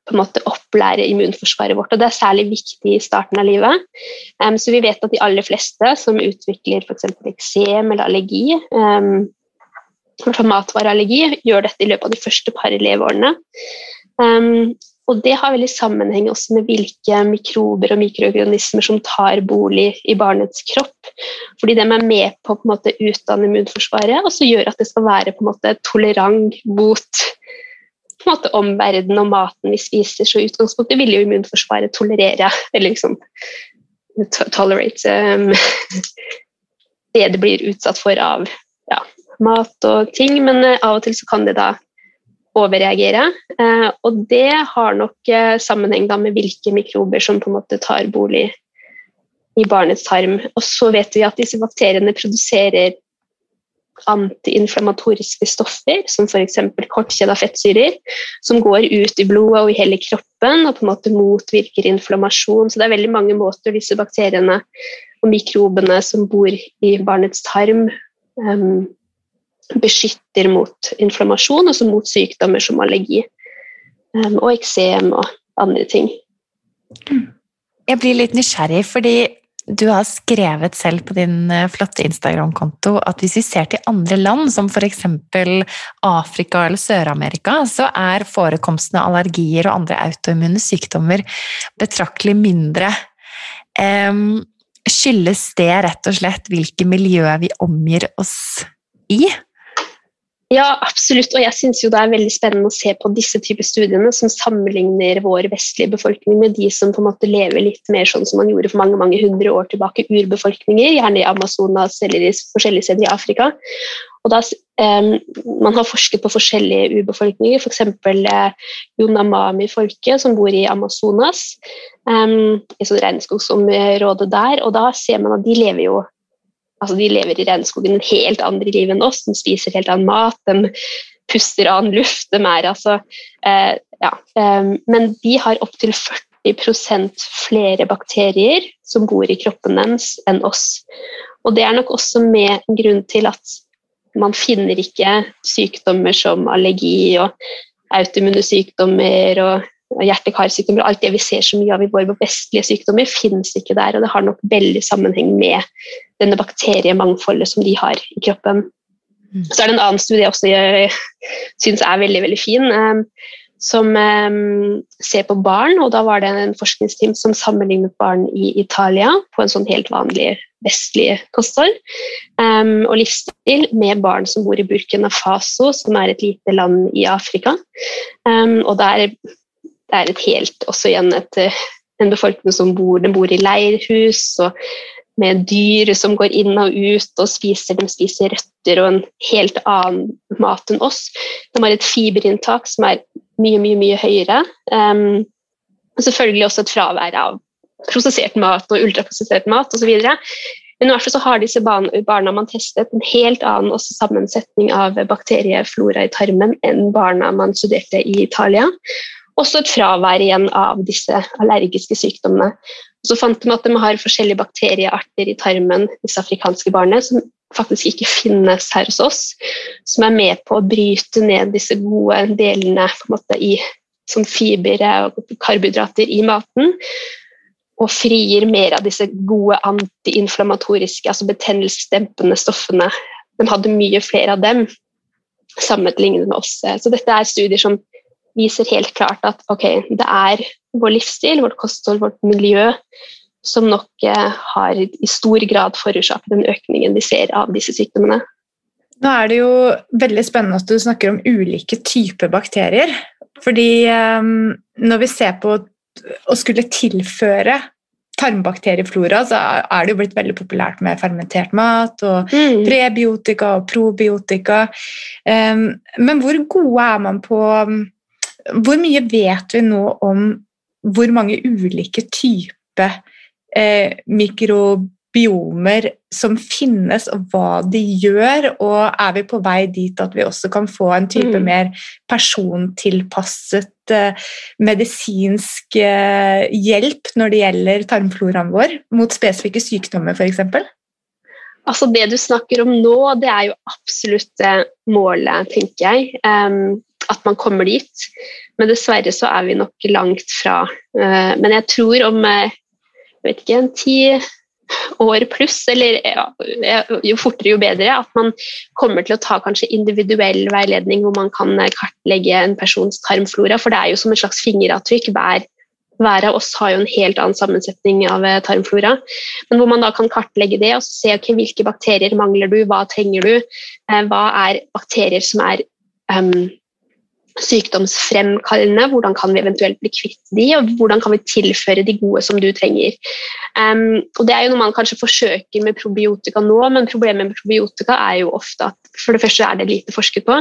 S2: på en måte opplære immunforsvaret vårt. og Det er særlig viktig i starten av livet. Um, så vi vet at de aller fleste som utvikler f.eks. eksem eller allergi, um, matvareallergi, gjør dette i løpet av de første par leveårene. Um, og det har veldig sammenheng også med hvilke mikrober og mikroorganismer som tar bolig i barnets kropp. Fordi de er med på å utdanne immunforsvaret, og så gjør at det skal være på en måte tolerant mot på en måte omverdenen og maten vi spiser. Så i utgangspunktet vil jo immunforsvaret tolerere eller liksom tolerate um, det det blir utsatt for av ja, mat og ting, men uh, av og til så kan det da overreagere. Uh, og det har nok uh, sammenheng med hvilke mikrober som på en måte tar bolig i barnets tarm. Og så vet vi at disse bakteriene produserer antiinflamatoriske stoffer, som f.eks. kortkjeda fettsyrer, som går ut i blodet og i hele kroppen og på en måte motvirker inflammasjon. Så det er veldig mange måter disse bakteriene og mikrobene som bor i barnets tarm, um, beskytter mot inflammasjon, altså mot sykdommer som allergi um, og eksem og andre ting.
S3: Jeg blir litt nysgjerrig, fordi du har skrevet selv på din eh, flotte Instagram-konto at hvis vi ser til andre land, som f.eks. Afrika eller Sør-Amerika, så er forekomsten av allergier og andre autoimmune sykdommer betraktelig mindre. Um, skyldes det rett og slett hvilke miljøer vi omgir oss i?
S2: Ja, absolutt. Og jeg syns det er veldig spennende å se på disse typer studiene som sammenligner vår vestlige befolkning med de som på en måte lever litt mer sånn som man gjorde for mange mange hundre år tilbake, urbefolkninger, gjerne i Amazonas eller i forskjellige steder i Afrika. Og da, um, man har forsket på forskjellige urbefolkninger, f.eks. For uh, Yonamami-folket som bor i Amazonas, um, i sånn regnskogsområdet der. Og da ser man at de lever jo altså De lever i regnskogen en helt andre liv enn oss, de spiser helt annen mat, de puster annen luft. De er altså eh, ja, eh, Men de har opptil 40% flere bakterier som bor i kroppen deres enn oss. Og det er nok også med en grunn til at man finner ikke sykdommer som allergi og autoimmune sykdommer og hjerte-karsykdommer. Alt det vi ser så mye av i våre vestlige sykdommer, finnes ikke der. Og det har nok veldig sammenheng med denne bakteriemangfoldet som de har i kroppen. Mm. Så er det en annen studie jeg også jeg syns er veldig, veldig fin, um, som um, ser på barn. og Da var det en forskningsteam som sammenlignet barn i Italia på en sånn helt vanlig vestlig kosthold um, og livsstil med barn som bor i Burkina Faso, som er et lite land i Afrika. Um, og der er, det er, et helt også igjen et, en befolkning som bor, bor i leirhus og med dyr som går inn og ut og spiser. De spiser røtter og en helt annen mat enn oss. De har et fiberinntak som er mye, mye, mye høyere. Um, og selvfølgelig også et fravær av prosessert mat og ultraprosessert mat osv. Men i hvert fall så har disse barna man testet en helt annen sammensetning av bakterieflora i tarmen enn barna man studerte i Italia. Også et fravær igjen av disse allergiske sykdommene. Så fant de at de har forskjellige bakteriearter i tarmen, disse afrikanske barna, som faktisk ikke finnes her hos oss. Som er med på å bryte ned disse gode delene måte, i, som fiber og karbohydrater i maten og frigir mer av disse gode antiinflamatoriske, altså betennelsesdempende stoffene. De hadde mye flere av dem sammenlignet med oss. Så dette er studier som viser helt klart at okay, det er vår livsstil, vårt kosthold, vårt miljø som nok eh, har i stor grad forårsaket den økningen vi ser av disse sykdommene.
S1: Nå er det jo veldig spennende at du snakker om ulike typer bakterier. Fordi um, når vi ser på å skulle tilføre tarmbakterieflora, så er det jo blitt veldig populært med fermentert mat og mm. prebiotika og probiotika. Um, men hvor gode er man på Hvor mye vet vi nå om hvor mange ulike typer eh, mikrobiomer som finnes, og hva de gjør. Og er vi på vei dit at vi også kan få en type mm. mer persontilpasset eh, medisinsk eh, hjelp når det gjelder tarmfloraen vår, mot spesifikke sykdommer f.eks.?
S2: Altså Det du snakker om nå, det er jo absolutt eh, målet, tenker jeg. Um, at man kommer dit. Men dessverre så er vi nok langt fra. Uh, men jeg tror om jeg vet ikke, en ti år pluss, eller ja, jo fortere jo bedre, at man kommer til å ta kanskje individuell veiledning hvor man kan eh, kartlegge en persons tarmflora, for det er jo som et slags fingeravtrykk. Hver, hver av oss har jo en helt annen sammensetning av eh, tarmflora. Men hvor man da kan kartlegge det og se okay, hvilke bakterier mangler du, hva trenger du, eh, hva er bakterier som er um, sykdomsfremkallende, hvordan kan vi eventuelt bli kvitt de, og hvordan kan vi tilføre de gode som du trenger. Um, og Det er jo noe man kanskje forsøker med probiotika nå, men problemet med probiotika er jo ofte at for det første er det lite forsket på,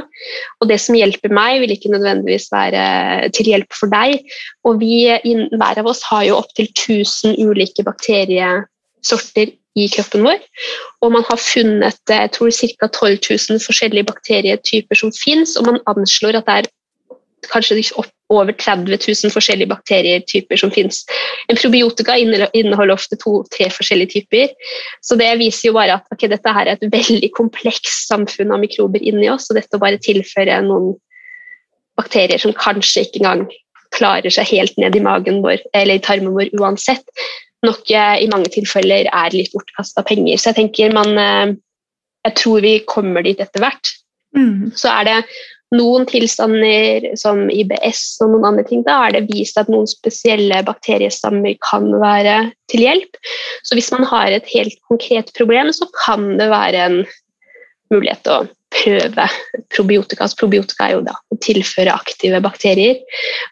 S2: og det som hjelper meg, vil ikke nødvendigvis være til hjelp for deg. Og vi, hver av oss har jo opptil 1000 ulike bakteriesorter i kroppen vår. Og man har funnet jeg tror, ca. 12 000 forskjellige bakterietyper som finnes, og man anslår at det er kanskje over 30 000 forskjellige bakterietyper som finnes. En probiotika inneholder ofte to-tre forskjellige typer. Så det viser jo bare at okay, dette her er et veldig komplekst samfunn av mikrober inni oss, og dette å bare tilføre noen bakterier som kanskje ikke engang klarer seg helt ned i magen vår, eller i tarmen vår uansett, nok eh, i mange tilfeller er litt bortkasta penger. Så jeg tenker man eh, Jeg tror vi kommer dit etter hvert. Mm. Så er det noen tilstander som IBS og noen andre ting, da er det vist at noen spesielle bakteriestammer kan være til hjelp. Så hvis man har et helt konkret problem, så kan det være en mulighet å prøve probiotika. Altså, probiotika er jo da å tilføre aktive bakterier,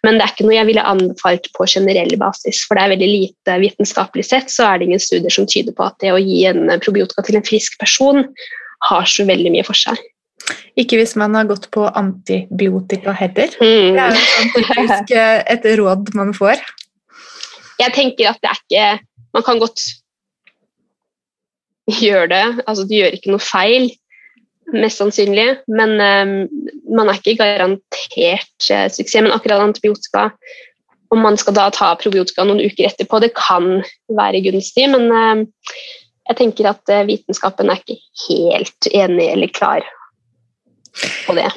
S2: men det er ikke noe jeg ville anbefalt på generell basis, for det er veldig lite vitenskapelig sett, så er det ingen studier som tyder på at det å gi en probiotika til en frisk person har så veldig mye for seg.
S1: Ikke hvis man har gått på antibiotika heller. Mm. Det er jo sånn typisk eh, et råd man får.
S2: Jeg tenker at det er ikke Man kan godt gjøre det. Altså, du gjør ikke noe feil, mest sannsynlig, men um, man er ikke garantert uh, suksess. Men akkurat antibiotika om man skal da ta probiotika noen uker etterpå, det kan være gunstig, men uh, jeg tenker at uh, vitenskapen er ikke helt enig eller klar på det.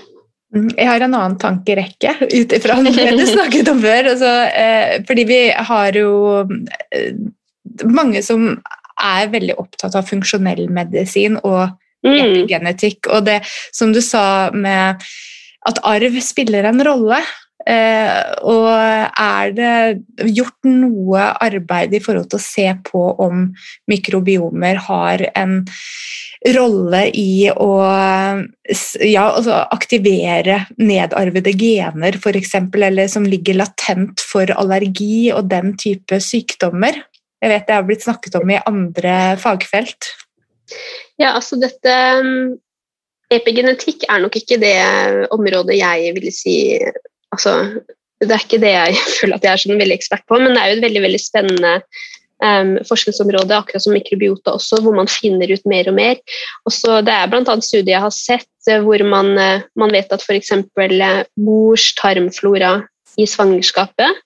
S1: Mm, jeg har en annen tankerekke ut ifra det du <laughs> snakket om før. Altså, fordi vi har jo eh, mange som er veldig opptatt av funksjonell medisin og
S2: Mm.
S1: epigenetikk. Og det som du sa med at arv spiller en rolle. Eh, og er det gjort noe arbeid i forhold til å se på om mikrobiomer har en rolle i å ja, altså aktivere nedarvede gener, f.eks., eller som ligger latent for allergi og den type sykdommer? Jeg vet det har blitt snakket om i andre fagfelt.
S2: Ja, altså dette um, Epigenetikk er nok ikke det området jeg ville si altså, Det er ikke det jeg <laughs> føler at jeg er sånn veldig ekspert på, men det er jo et veldig veldig spennende um, forskningsområde, akkurat som mikrobiota også, hvor man finner ut mer og mer. Også, det er bl.a. studier jeg har sett eh, hvor man, eh, man vet at f.eks. mors tarmflora i svangerskapet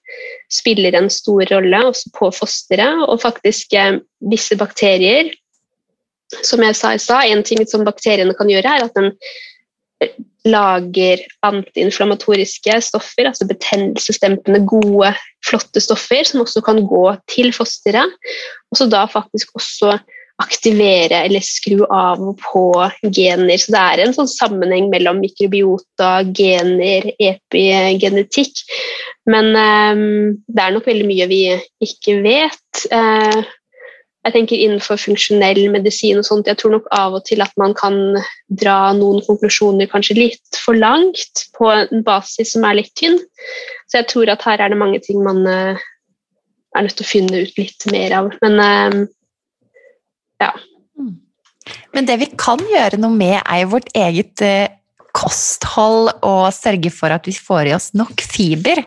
S2: spiller en stor rolle også på fosteret, og faktisk eh, visse bakterier som jeg sa i stad, en ting som bakteriene kan gjøre, er at den lager antiinflamatoriske stoffer, altså betennelsesdempende, gode, flotte stoffer, som også kan gå til fosteret, og så da faktisk også aktivere eller skru av og på gener. Så det er en sånn sammenheng mellom mikrobiota, gener, epigenetikk. Men um, det er nok veldig mye vi ikke vet. Eh, jeg tenker Innenfor funksjonell medisin og sånt, jeg tror nok av og til at man kan dra noen konklusjoner kanskje litt for langt på en basis som er litt tynn. Så jeg tror at her er det mange ting man eh, er nødt til å finne ut litt mer av. Men eh, ja.
S3: Men det vi kan gjøre noe med, er jo vårt eget eh, kosthold og sørge for at vi får i oss nok fiber.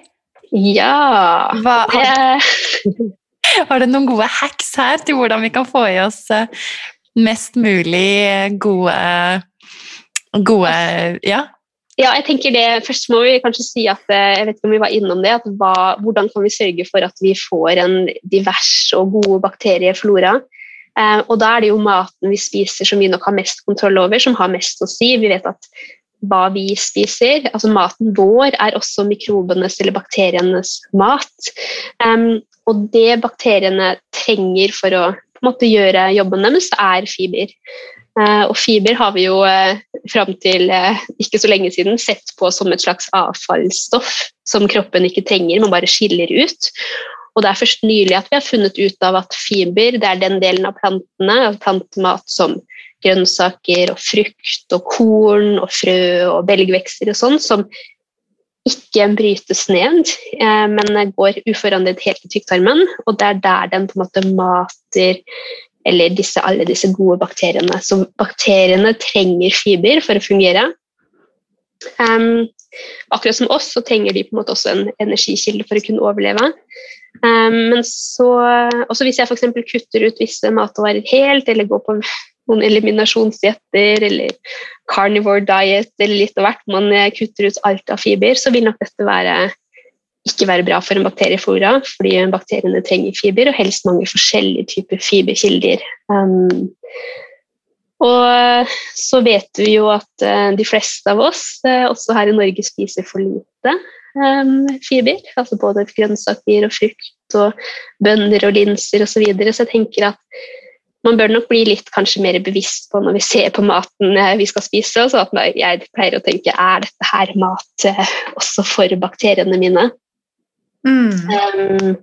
S2: Ja
S3: Hva, har, <laughs> har du noen gode hacks her til hvordan vi kan få i oss eh, mest mulig gode, gode Ja.
S2: Ja, jeg tenker det, Først må vi kanskje si at eh, jeg vet ikke om vi var innom det, at hva, hvordan kan vi sørge for at vi får en divers og god bakterieflora. Eh, og Da er det jo maten vi spiser som vi nok har mest kontroll over, som har mest å si. Vi vet at hva vi spiser, altså maten vår, er også mikrobenes eller bakterienes mat. Um, og det bakteriene trenger for å måte, gjøre jobben deres, er fiber. Uh, og fiber har vi jo uh, fram til uh, ikke så lenge siden sett på som et slags avfallsstoff som kroppen ikke trenger, man bare skiller ut. Og det er først nylig at vi har funnet ut av at fiber det er den delen av plantene, av plantemat som grønnsaker og frukt og korn og frø og belgvekster og sånn, som ikke brytes ned, eh, men går uforandret helt til tykktarmen. Og det er der den på en måte mater eller disse, alle disse gode bakteriene. Så bakteriene trenger fiber for å fungere. Um, akkurat som oss, så trenger de på en måte også en energikilde for å kunne overleve. Um, men så, også hvis jeg f.eks. kutter ut visse matvarer helt, eller går på noen eliminasjonsdietter eller carnivore diet eller litt av hvert, man kutter ut alt av fiber, så vil nok dette være, ikke være bra for en bakterieflora, fordi bakteriene trenger fiber, og helst mange forskjellige typer fiberkilder. Um, og så vet vi jo at uh, de fleste av oss, uh, også her i Norge, spiser for lite um, fiber. Altså både grønnsaker og frukt og bønner og linser osv. Så, videre. så jeg tenker at man bør nok bli litt kanskje mer bevisst på når vi ser på maten eh, vi skal spise. Så at jeg pleier å tenke er dette her mat også for bakteriene mine.
S1: Mm.
S2: Um,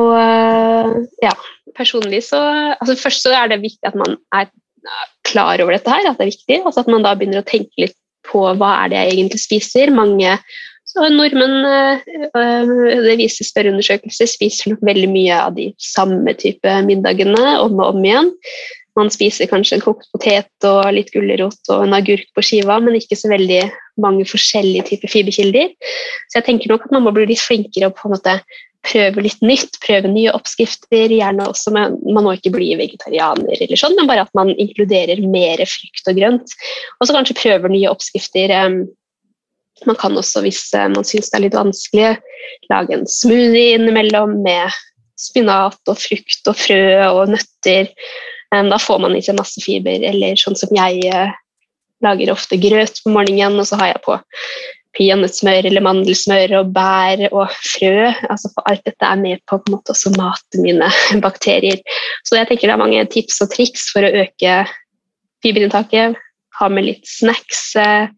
S2: og ja, personlig så altså Først så er det viktig at man er klar over dette her, at det er viktig. Altså at man da begynner å tenke litt på hva er det jeg egentlig spiser. Mange så nordmenn, det viser spørreundersøkelser, spiser veldig mye av de samme type middagene om og om igjen. Man spiser kanskje en kokt potet og litt gulrot og en agurk på skiva, men ikke så veldig mange forskjellige typer fiberkilder. Så jeg tenker nok at man må bli litt flinkere og på en måte prøve litt nytt, prøve nye oppskrifter. Gjerne også med, Man må ikke bli vegetarianer, eller sånn, men bare at man inkluderer mer frukt og grønt. Og så kanskje prøver nye oppskrifter. Man kan også, hvis man syns det er litt vanskelig, lage en smoothie innimellom med spinat og frukt og frø og nøtter. Da får man i seg masse fiber, eller sånn som jeg lager ofte grøt på morgenen, og så har jeg på peanøttsmør eller mandelsmør og bær og frø. altså for Alt dette er med på, på måte også mate mine <laughs> bakterier. Så jeg tenker det er mange tips og triks for å øke fiberinntaket. Ha med litt snacks, eh,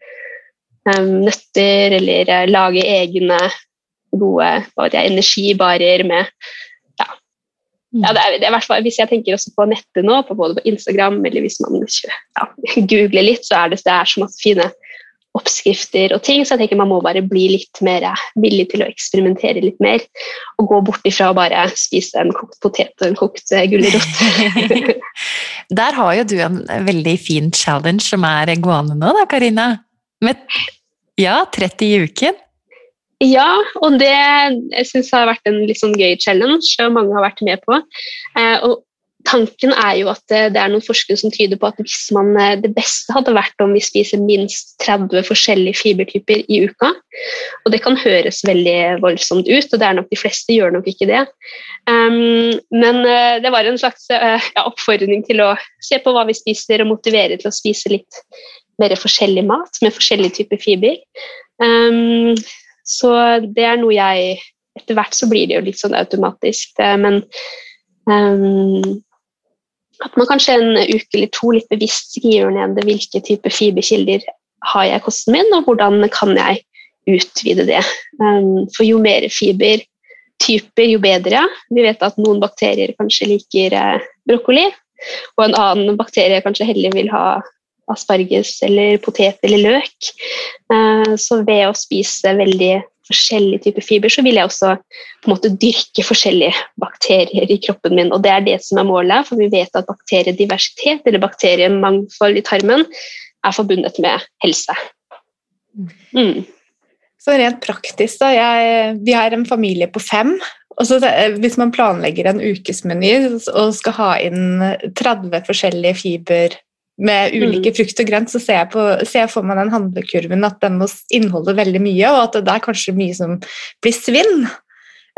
S2: nøtter, eller eh, lage egne gode jeg, energibarer med ja. ja det er, det er fall, Hvis jeg tenker også på nettet nå, på både på Instagram eller hvis man ja, <laughs> googler litt, så er det, det er så masse fine oppskrifter og ting, så jeg tenker man må bare bli litt mer villig til å eksperimentere litt mer. Og gå bort ifra å bare spise en kokt potet og en kokt eh, gulrot. <laughs>
S3: Der har jo du en veldig fin challenge som er gående nå, da, Karina. Med ja, 30 i uken.
S2: Ja, og det jeg synes har vært en litt sånn gøy challenge, og mange har vært med på. Eh, og tanken er jo at det er noen forskere som tyder på at hvis man, eh, det beste hadde vært om vi spiser minst 30 forskjellige fibertyper i uka. Og det kan høres veldig voldsomt ut, og det er nok de fleste gjør nok ikke det. Um, men det var en slags uh, ja, oppfordring til å se på hva vi spiser, og motivere til å spise litt mer forskjellig mat med forskjellige typer fiber. Um, så det er noe jeg Etter hvert så blir det jo litt sånn automatisk, det, men um, at man kanskje en uke eller to litt bevisst skriver ned hvilke typer fiberkilder har jeg i kosten min, og hvordan kan jeg utvide det. Um, for jo mer fibertyper, jo bedre. Vi vet at noen bakterier kanskje liker eh, brokkoli, og en annen bakterie kanskje heller vil ha asparges eller potet eller løk. Uh, så ved å spise veldig forskjellige typer fiber, så vil jeg også på en måte dyrke forskjellige bakterier i kroppen min. Og det er det som er målet, for vi vet at bakteriediversitet eller bakteriemangfold i tarmen er forbundet med helse.
S1: Mm. Så rent praktisk, da. Jeg, vi har en familie på fem. og så Hvis man planlegger en ukesmeny og skal ha inn 30 forskjellige fiber med ulike mm. frukt og grønt, så ser jeg, på, ser jeg, for meg den handlekurven at den må inneholde veldig mye, og at det er kanskje mye som blir svinn.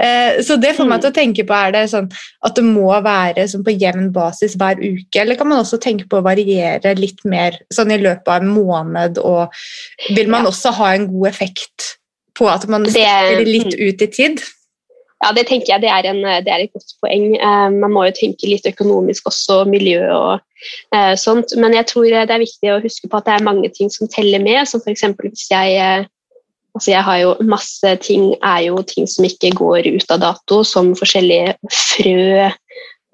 S1: Eh, så det får meg mm. til å tenke på er det sånn at det må være sånn på jevn basis hver uke, eller kan man også tenke på å variere litt mer sånn i løpet av en måned, og vil man ja. også ha en god effekt på at man strekker det litt mm. ut i tid?
S2: Ja, det tenker jeg det er, en, det er et godt poeng. Eh, man må jo tenke litt økonomisk også, miljø og eh, sånt. Men jeg tror det er viktig å huske på at det er mange ting som teller med. Som f.eks. hvis jeg eh, altså jeg har jo masse ting er jo ting som ikke går ut av dato, som forskjellige frø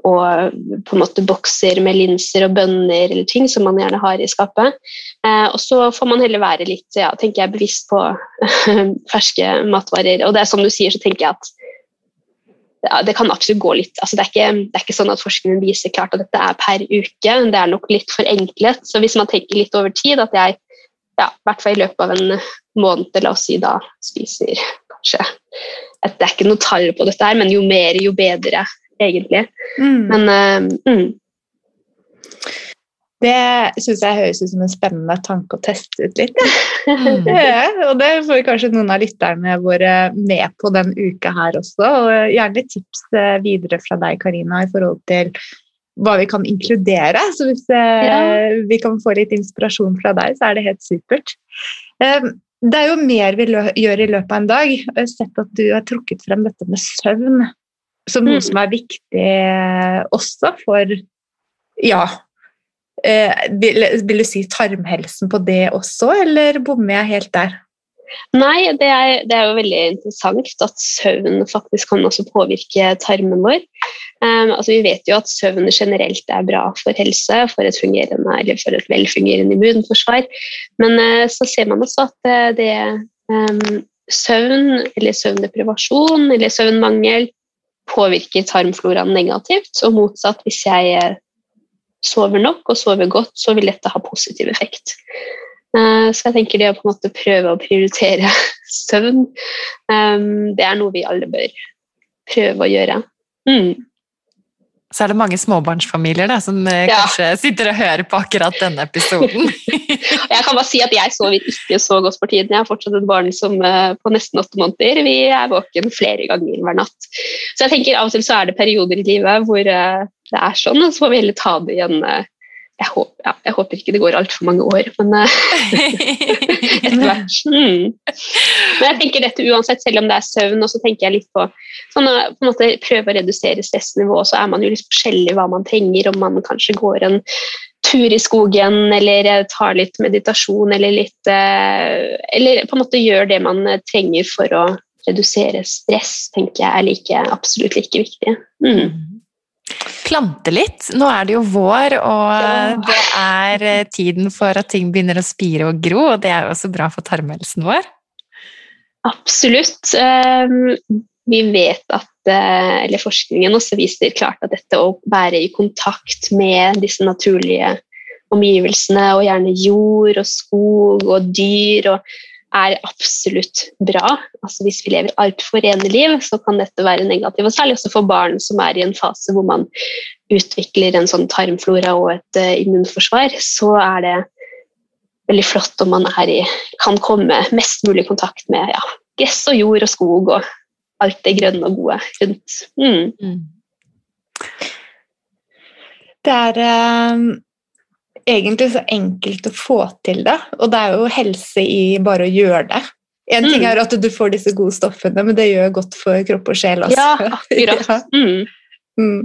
S2: og på en måte bokser med linser og bønner eller ting som man gjerne har i skapet. Eh, og så får man heller være litt ja, tenker jeg, bevisst på <laughs> ferske matvarer. Og det er som du sier, så tenker jeg at det kan absolutt gå litt altså det, er ikke, det, er ikke, sånn at forskningen viser klart at dette er per uke. Det er nok litt forenklet. Så hvis man tenker litt over tid, at jeg ja, i hvert fall i løpet av en måned la oss si da, spiser kanskje at Det er ikke noe tall på dette, her, men jo mer, jo bedre, egentlig. Mm. Men uh, mm.
S1: Det syns jeg høres ut som en spennende tanke å teste ut litt. Mm. <laughs> ja, og det får kanskje noen av lytterne våre med på den uka her også. Og gjerne tips eh, videre fra deg, Karina, i forhold til hva vi kan inkludere. Så hvis eh, ja. vi kan få litt inspirasjon fra deg, så er det helt supert. Det er jo mer vi gjør i løpet av en dag. Jeg har sett at du har trukket frem dette med søvn som noe mm. som er viktig også for ja, Eh, vil, vil, du si tarmhelsen på det også, eller bommer jeg helt der?
S2: Nei, det er, det er, jo veldig interessant at søvn faktisk kan også påvirke tarmen vår. Um, altså vi vet jo at søvn generelt er bra for helse, for et, for et velfungerende immunforsvar. Men uh, så ser man også at uh, det um, søvn, eller søvndeprivasjon eller søvnmangel påvirker tarmfloraen negativt, og motsatt hvis jeg sover nok og sover godt, så vil dette ha positiv effekt. Eh, så jeg tenker det å på en måte prøve å prioritere <laughs> søvn, eh, det er noe vi alle bør prøve å gjøre. Mm.
S3: Så er det mange småbarnsfamilier da, som eh, ja. kanskje sitter og hører på akkurat denne episoden. <laughs>
S2: jeg kan bare si at jeg sover ikke så godt for tiden. Jeg har fortsatt et barn som på nesten åtte måneder. Vi er våken flere ganger hver natt. Så jeg tenker av og til så er det perioder i livet hvor det er sånn, og så får vi heller ta det igjen eh, jeg, håper, ja, jeg håper ikke det går altfor mange år, men eh, <laughs> etter hvert. Mm. Men jeg tenker dette uansett, selv om det er søvn, og så tenker jeg litt på sånn å på en måte prøve å redusere stressnivået, så er man jo litt forskjellig hva man trenger, om man kanskje går en tur i skogen, eller tar litt meditasjon, eller litt eh, Eller på en måte gjør det man trenger for å redusere stress, tenker jeg er like, absolutt like viktig. Mm
S3: plante litt. Nå er det jo vår, og det er eh, tiden for at ting begynner å spire og gro, og det er jo også bra for tarmhelsen vår.
S2: Absolutt. Ehm, vi vet at eh, eller Forskningen også viser klart at dette å være i kontakt med disse naturlige omgivelsene, og gjerne jord og skog og dyr og er absolutt bra. Altså Hvis vi lever altfor rene liv, så kan dette være negativt. Og særlig også for barn som er i en fase hvor man utvikler en sånn tarmflora og et uh, immunforsvar, så er det veldig flott om man i, kan komme mest mulig i kontakt med ja, gress og jord og skog og alt det grønne og gode rundt. Mm. Mm.
S1: Det er um egentlig så enkelt å få til det, og det er jo helse i bare å gjøre det. En ting mm. er at du får disse gode stoffene, men det gjør godt for kropp og sjel også.
S2: Ja, <laughs> akkurat. ja. Mm. Mm.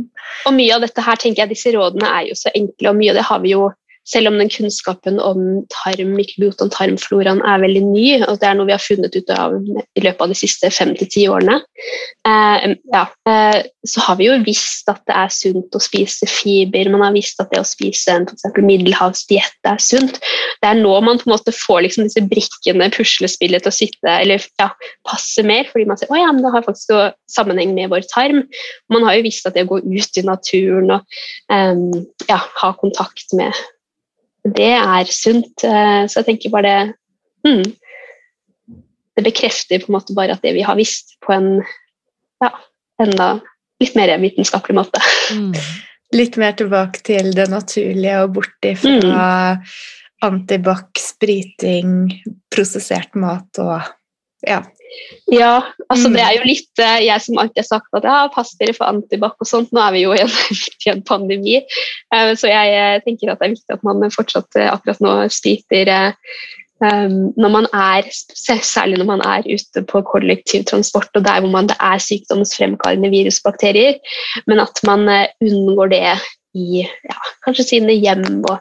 S2: Og mye av dette her, tenker jeg, disse rådene er jo så enkle, og mye av det har vi jo selv om den kunnskapen om tarm, mikrobiota tarmfloraen er veldig ny, og det er noe vi har funnet ut av i løpet av de siste fem til ti årene, eh, ja, eh, så har vi jo visst at det er sunt å spise fiber. Man har visst at det å spise en middelhavsdiett er sunt. Det er nå man på en måte får liksom disse brikkene, puslespillet, til å sitte eller ja, passe mer, fordi man ser at ja, det har faktisk sammenheng med vår tarm. Man har jo visst at det å gå ut i naturen og eh, ja, ha kontakt med det er sunt. Eh, så jeg tenker bare det hmm, Det bekrefter på en måte bare at det vi har visst, på en ja, enda litt mer vitenskapelig måte. Mm. <laughs>
S1: Litt mer tilbake til det naturlige og bort ifra mm. antibac, spriting, prosessert mat og ja,
S2: ja, altså det er jo litt eh, Jeg som alltid har sagt at ja, pass dere for antibac og sånt. Nå er vi jo i en, <laughs> i en pandemi, eh, så jeg eh, tenker at det er viktig at man fortsatt akkurat nå sliter når man er, Særlig når man er ute på kollektivtransport og der hvor man, det er sykdomsfremkallende virusbakterier, men at man unngår det i ja, kanskje sine hjem og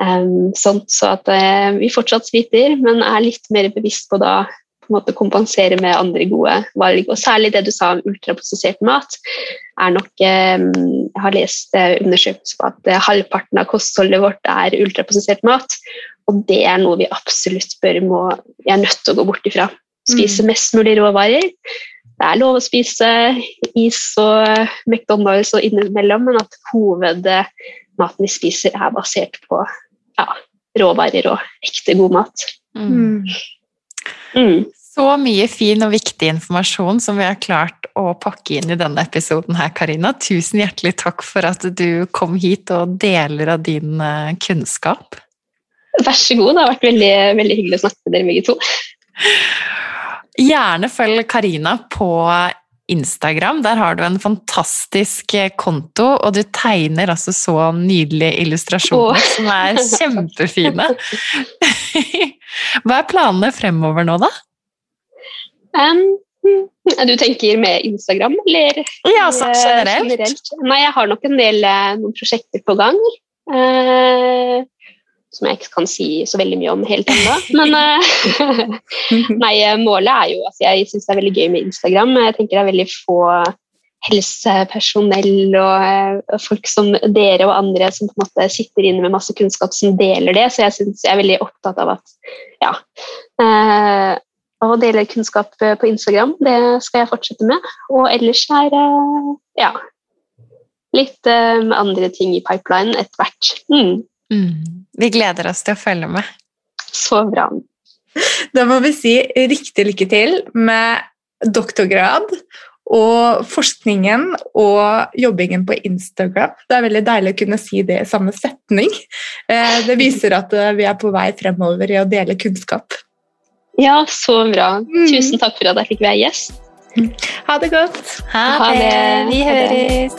S2: um, sånt, så at vi fortsatt sliter, men er litt mer bevisst på da på en måte kompensere med andre gode valg. Og særlig det du sa om ultraprosessert mat. er nok, eh, Jeg har lest eh, undersøkelser på at eh, halvparten av kostholdet vårt er ultraprosessert mat. Og det er noe vi absolutt bør må, vi er nødt til å gå bort ifra. Spise mm. mest mulig råvarer. Det er lov å spise is og McDonald's og innimellom, men at hovedmaten vi spiser, er basert på ja, råvarer og ekte god mat. Mm.
S3: Mm. Så mye fin og viktig informasjon som vi har klart å pakke inn i denne episoden her, Karina. Tusen hjertelig takk for at du kom hit og deler av din eh, kunnskap.
S2: Vær så god, det har vært veldig, veldig hyggelig å snakke med dere begge to.
S3: Gjerne følg Karina på Instagram. Der har du en fantastisk eh, konto, og du tegner altså så nydelige illustrasjoner oh. som er kjempefine. <laughs> <laughs> Hva er planene fremover nå, da?
S2: Um, du tenker med Instagram, eller?
S3: Ja, så generelt. generelt.
S2: Nei, jeg har nok en del eh, noen prosjekter på gang. Uh, som jeg ikke kan si så veldig mye om helt ennå. Men uh, <laughs> nei, målet er jo altså Jeg syns det er veldig gøy med Instagram. Jeg tenker det er veldig få helsepersonell og uh, folk som dere og andre som på en måte sitter inne med masse kunnskap, som deler det. Så jeg, synes, jeg er veldig opptatt av at ja, å dele kunnskap eh, på Instagram. Det skal jeg fortsette med. Og ellers er det ja, litt um, andre ting i pipeline etter hvert. Mm.
S3: Mm. Vi gleder oss til å følge med.
S2: Så bra.
S1: Da må vi si riktig lykke til med doktorgrad og forskningen og jobbingen på Instagram. Det er veldig deilig å kunne si det i samme setning. Eh, det viser at vi er på vei fremover i å dele kunnskap.
S2: Ja, så bra. Mm. Tusen takk for at jeg fikk være gjest.
S1: Ha det godt.
S3: Ha, ha det. Vi høres.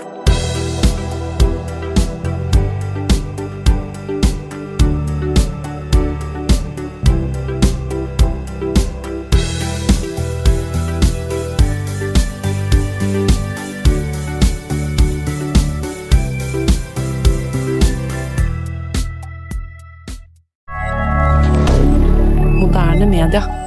S3: Inter.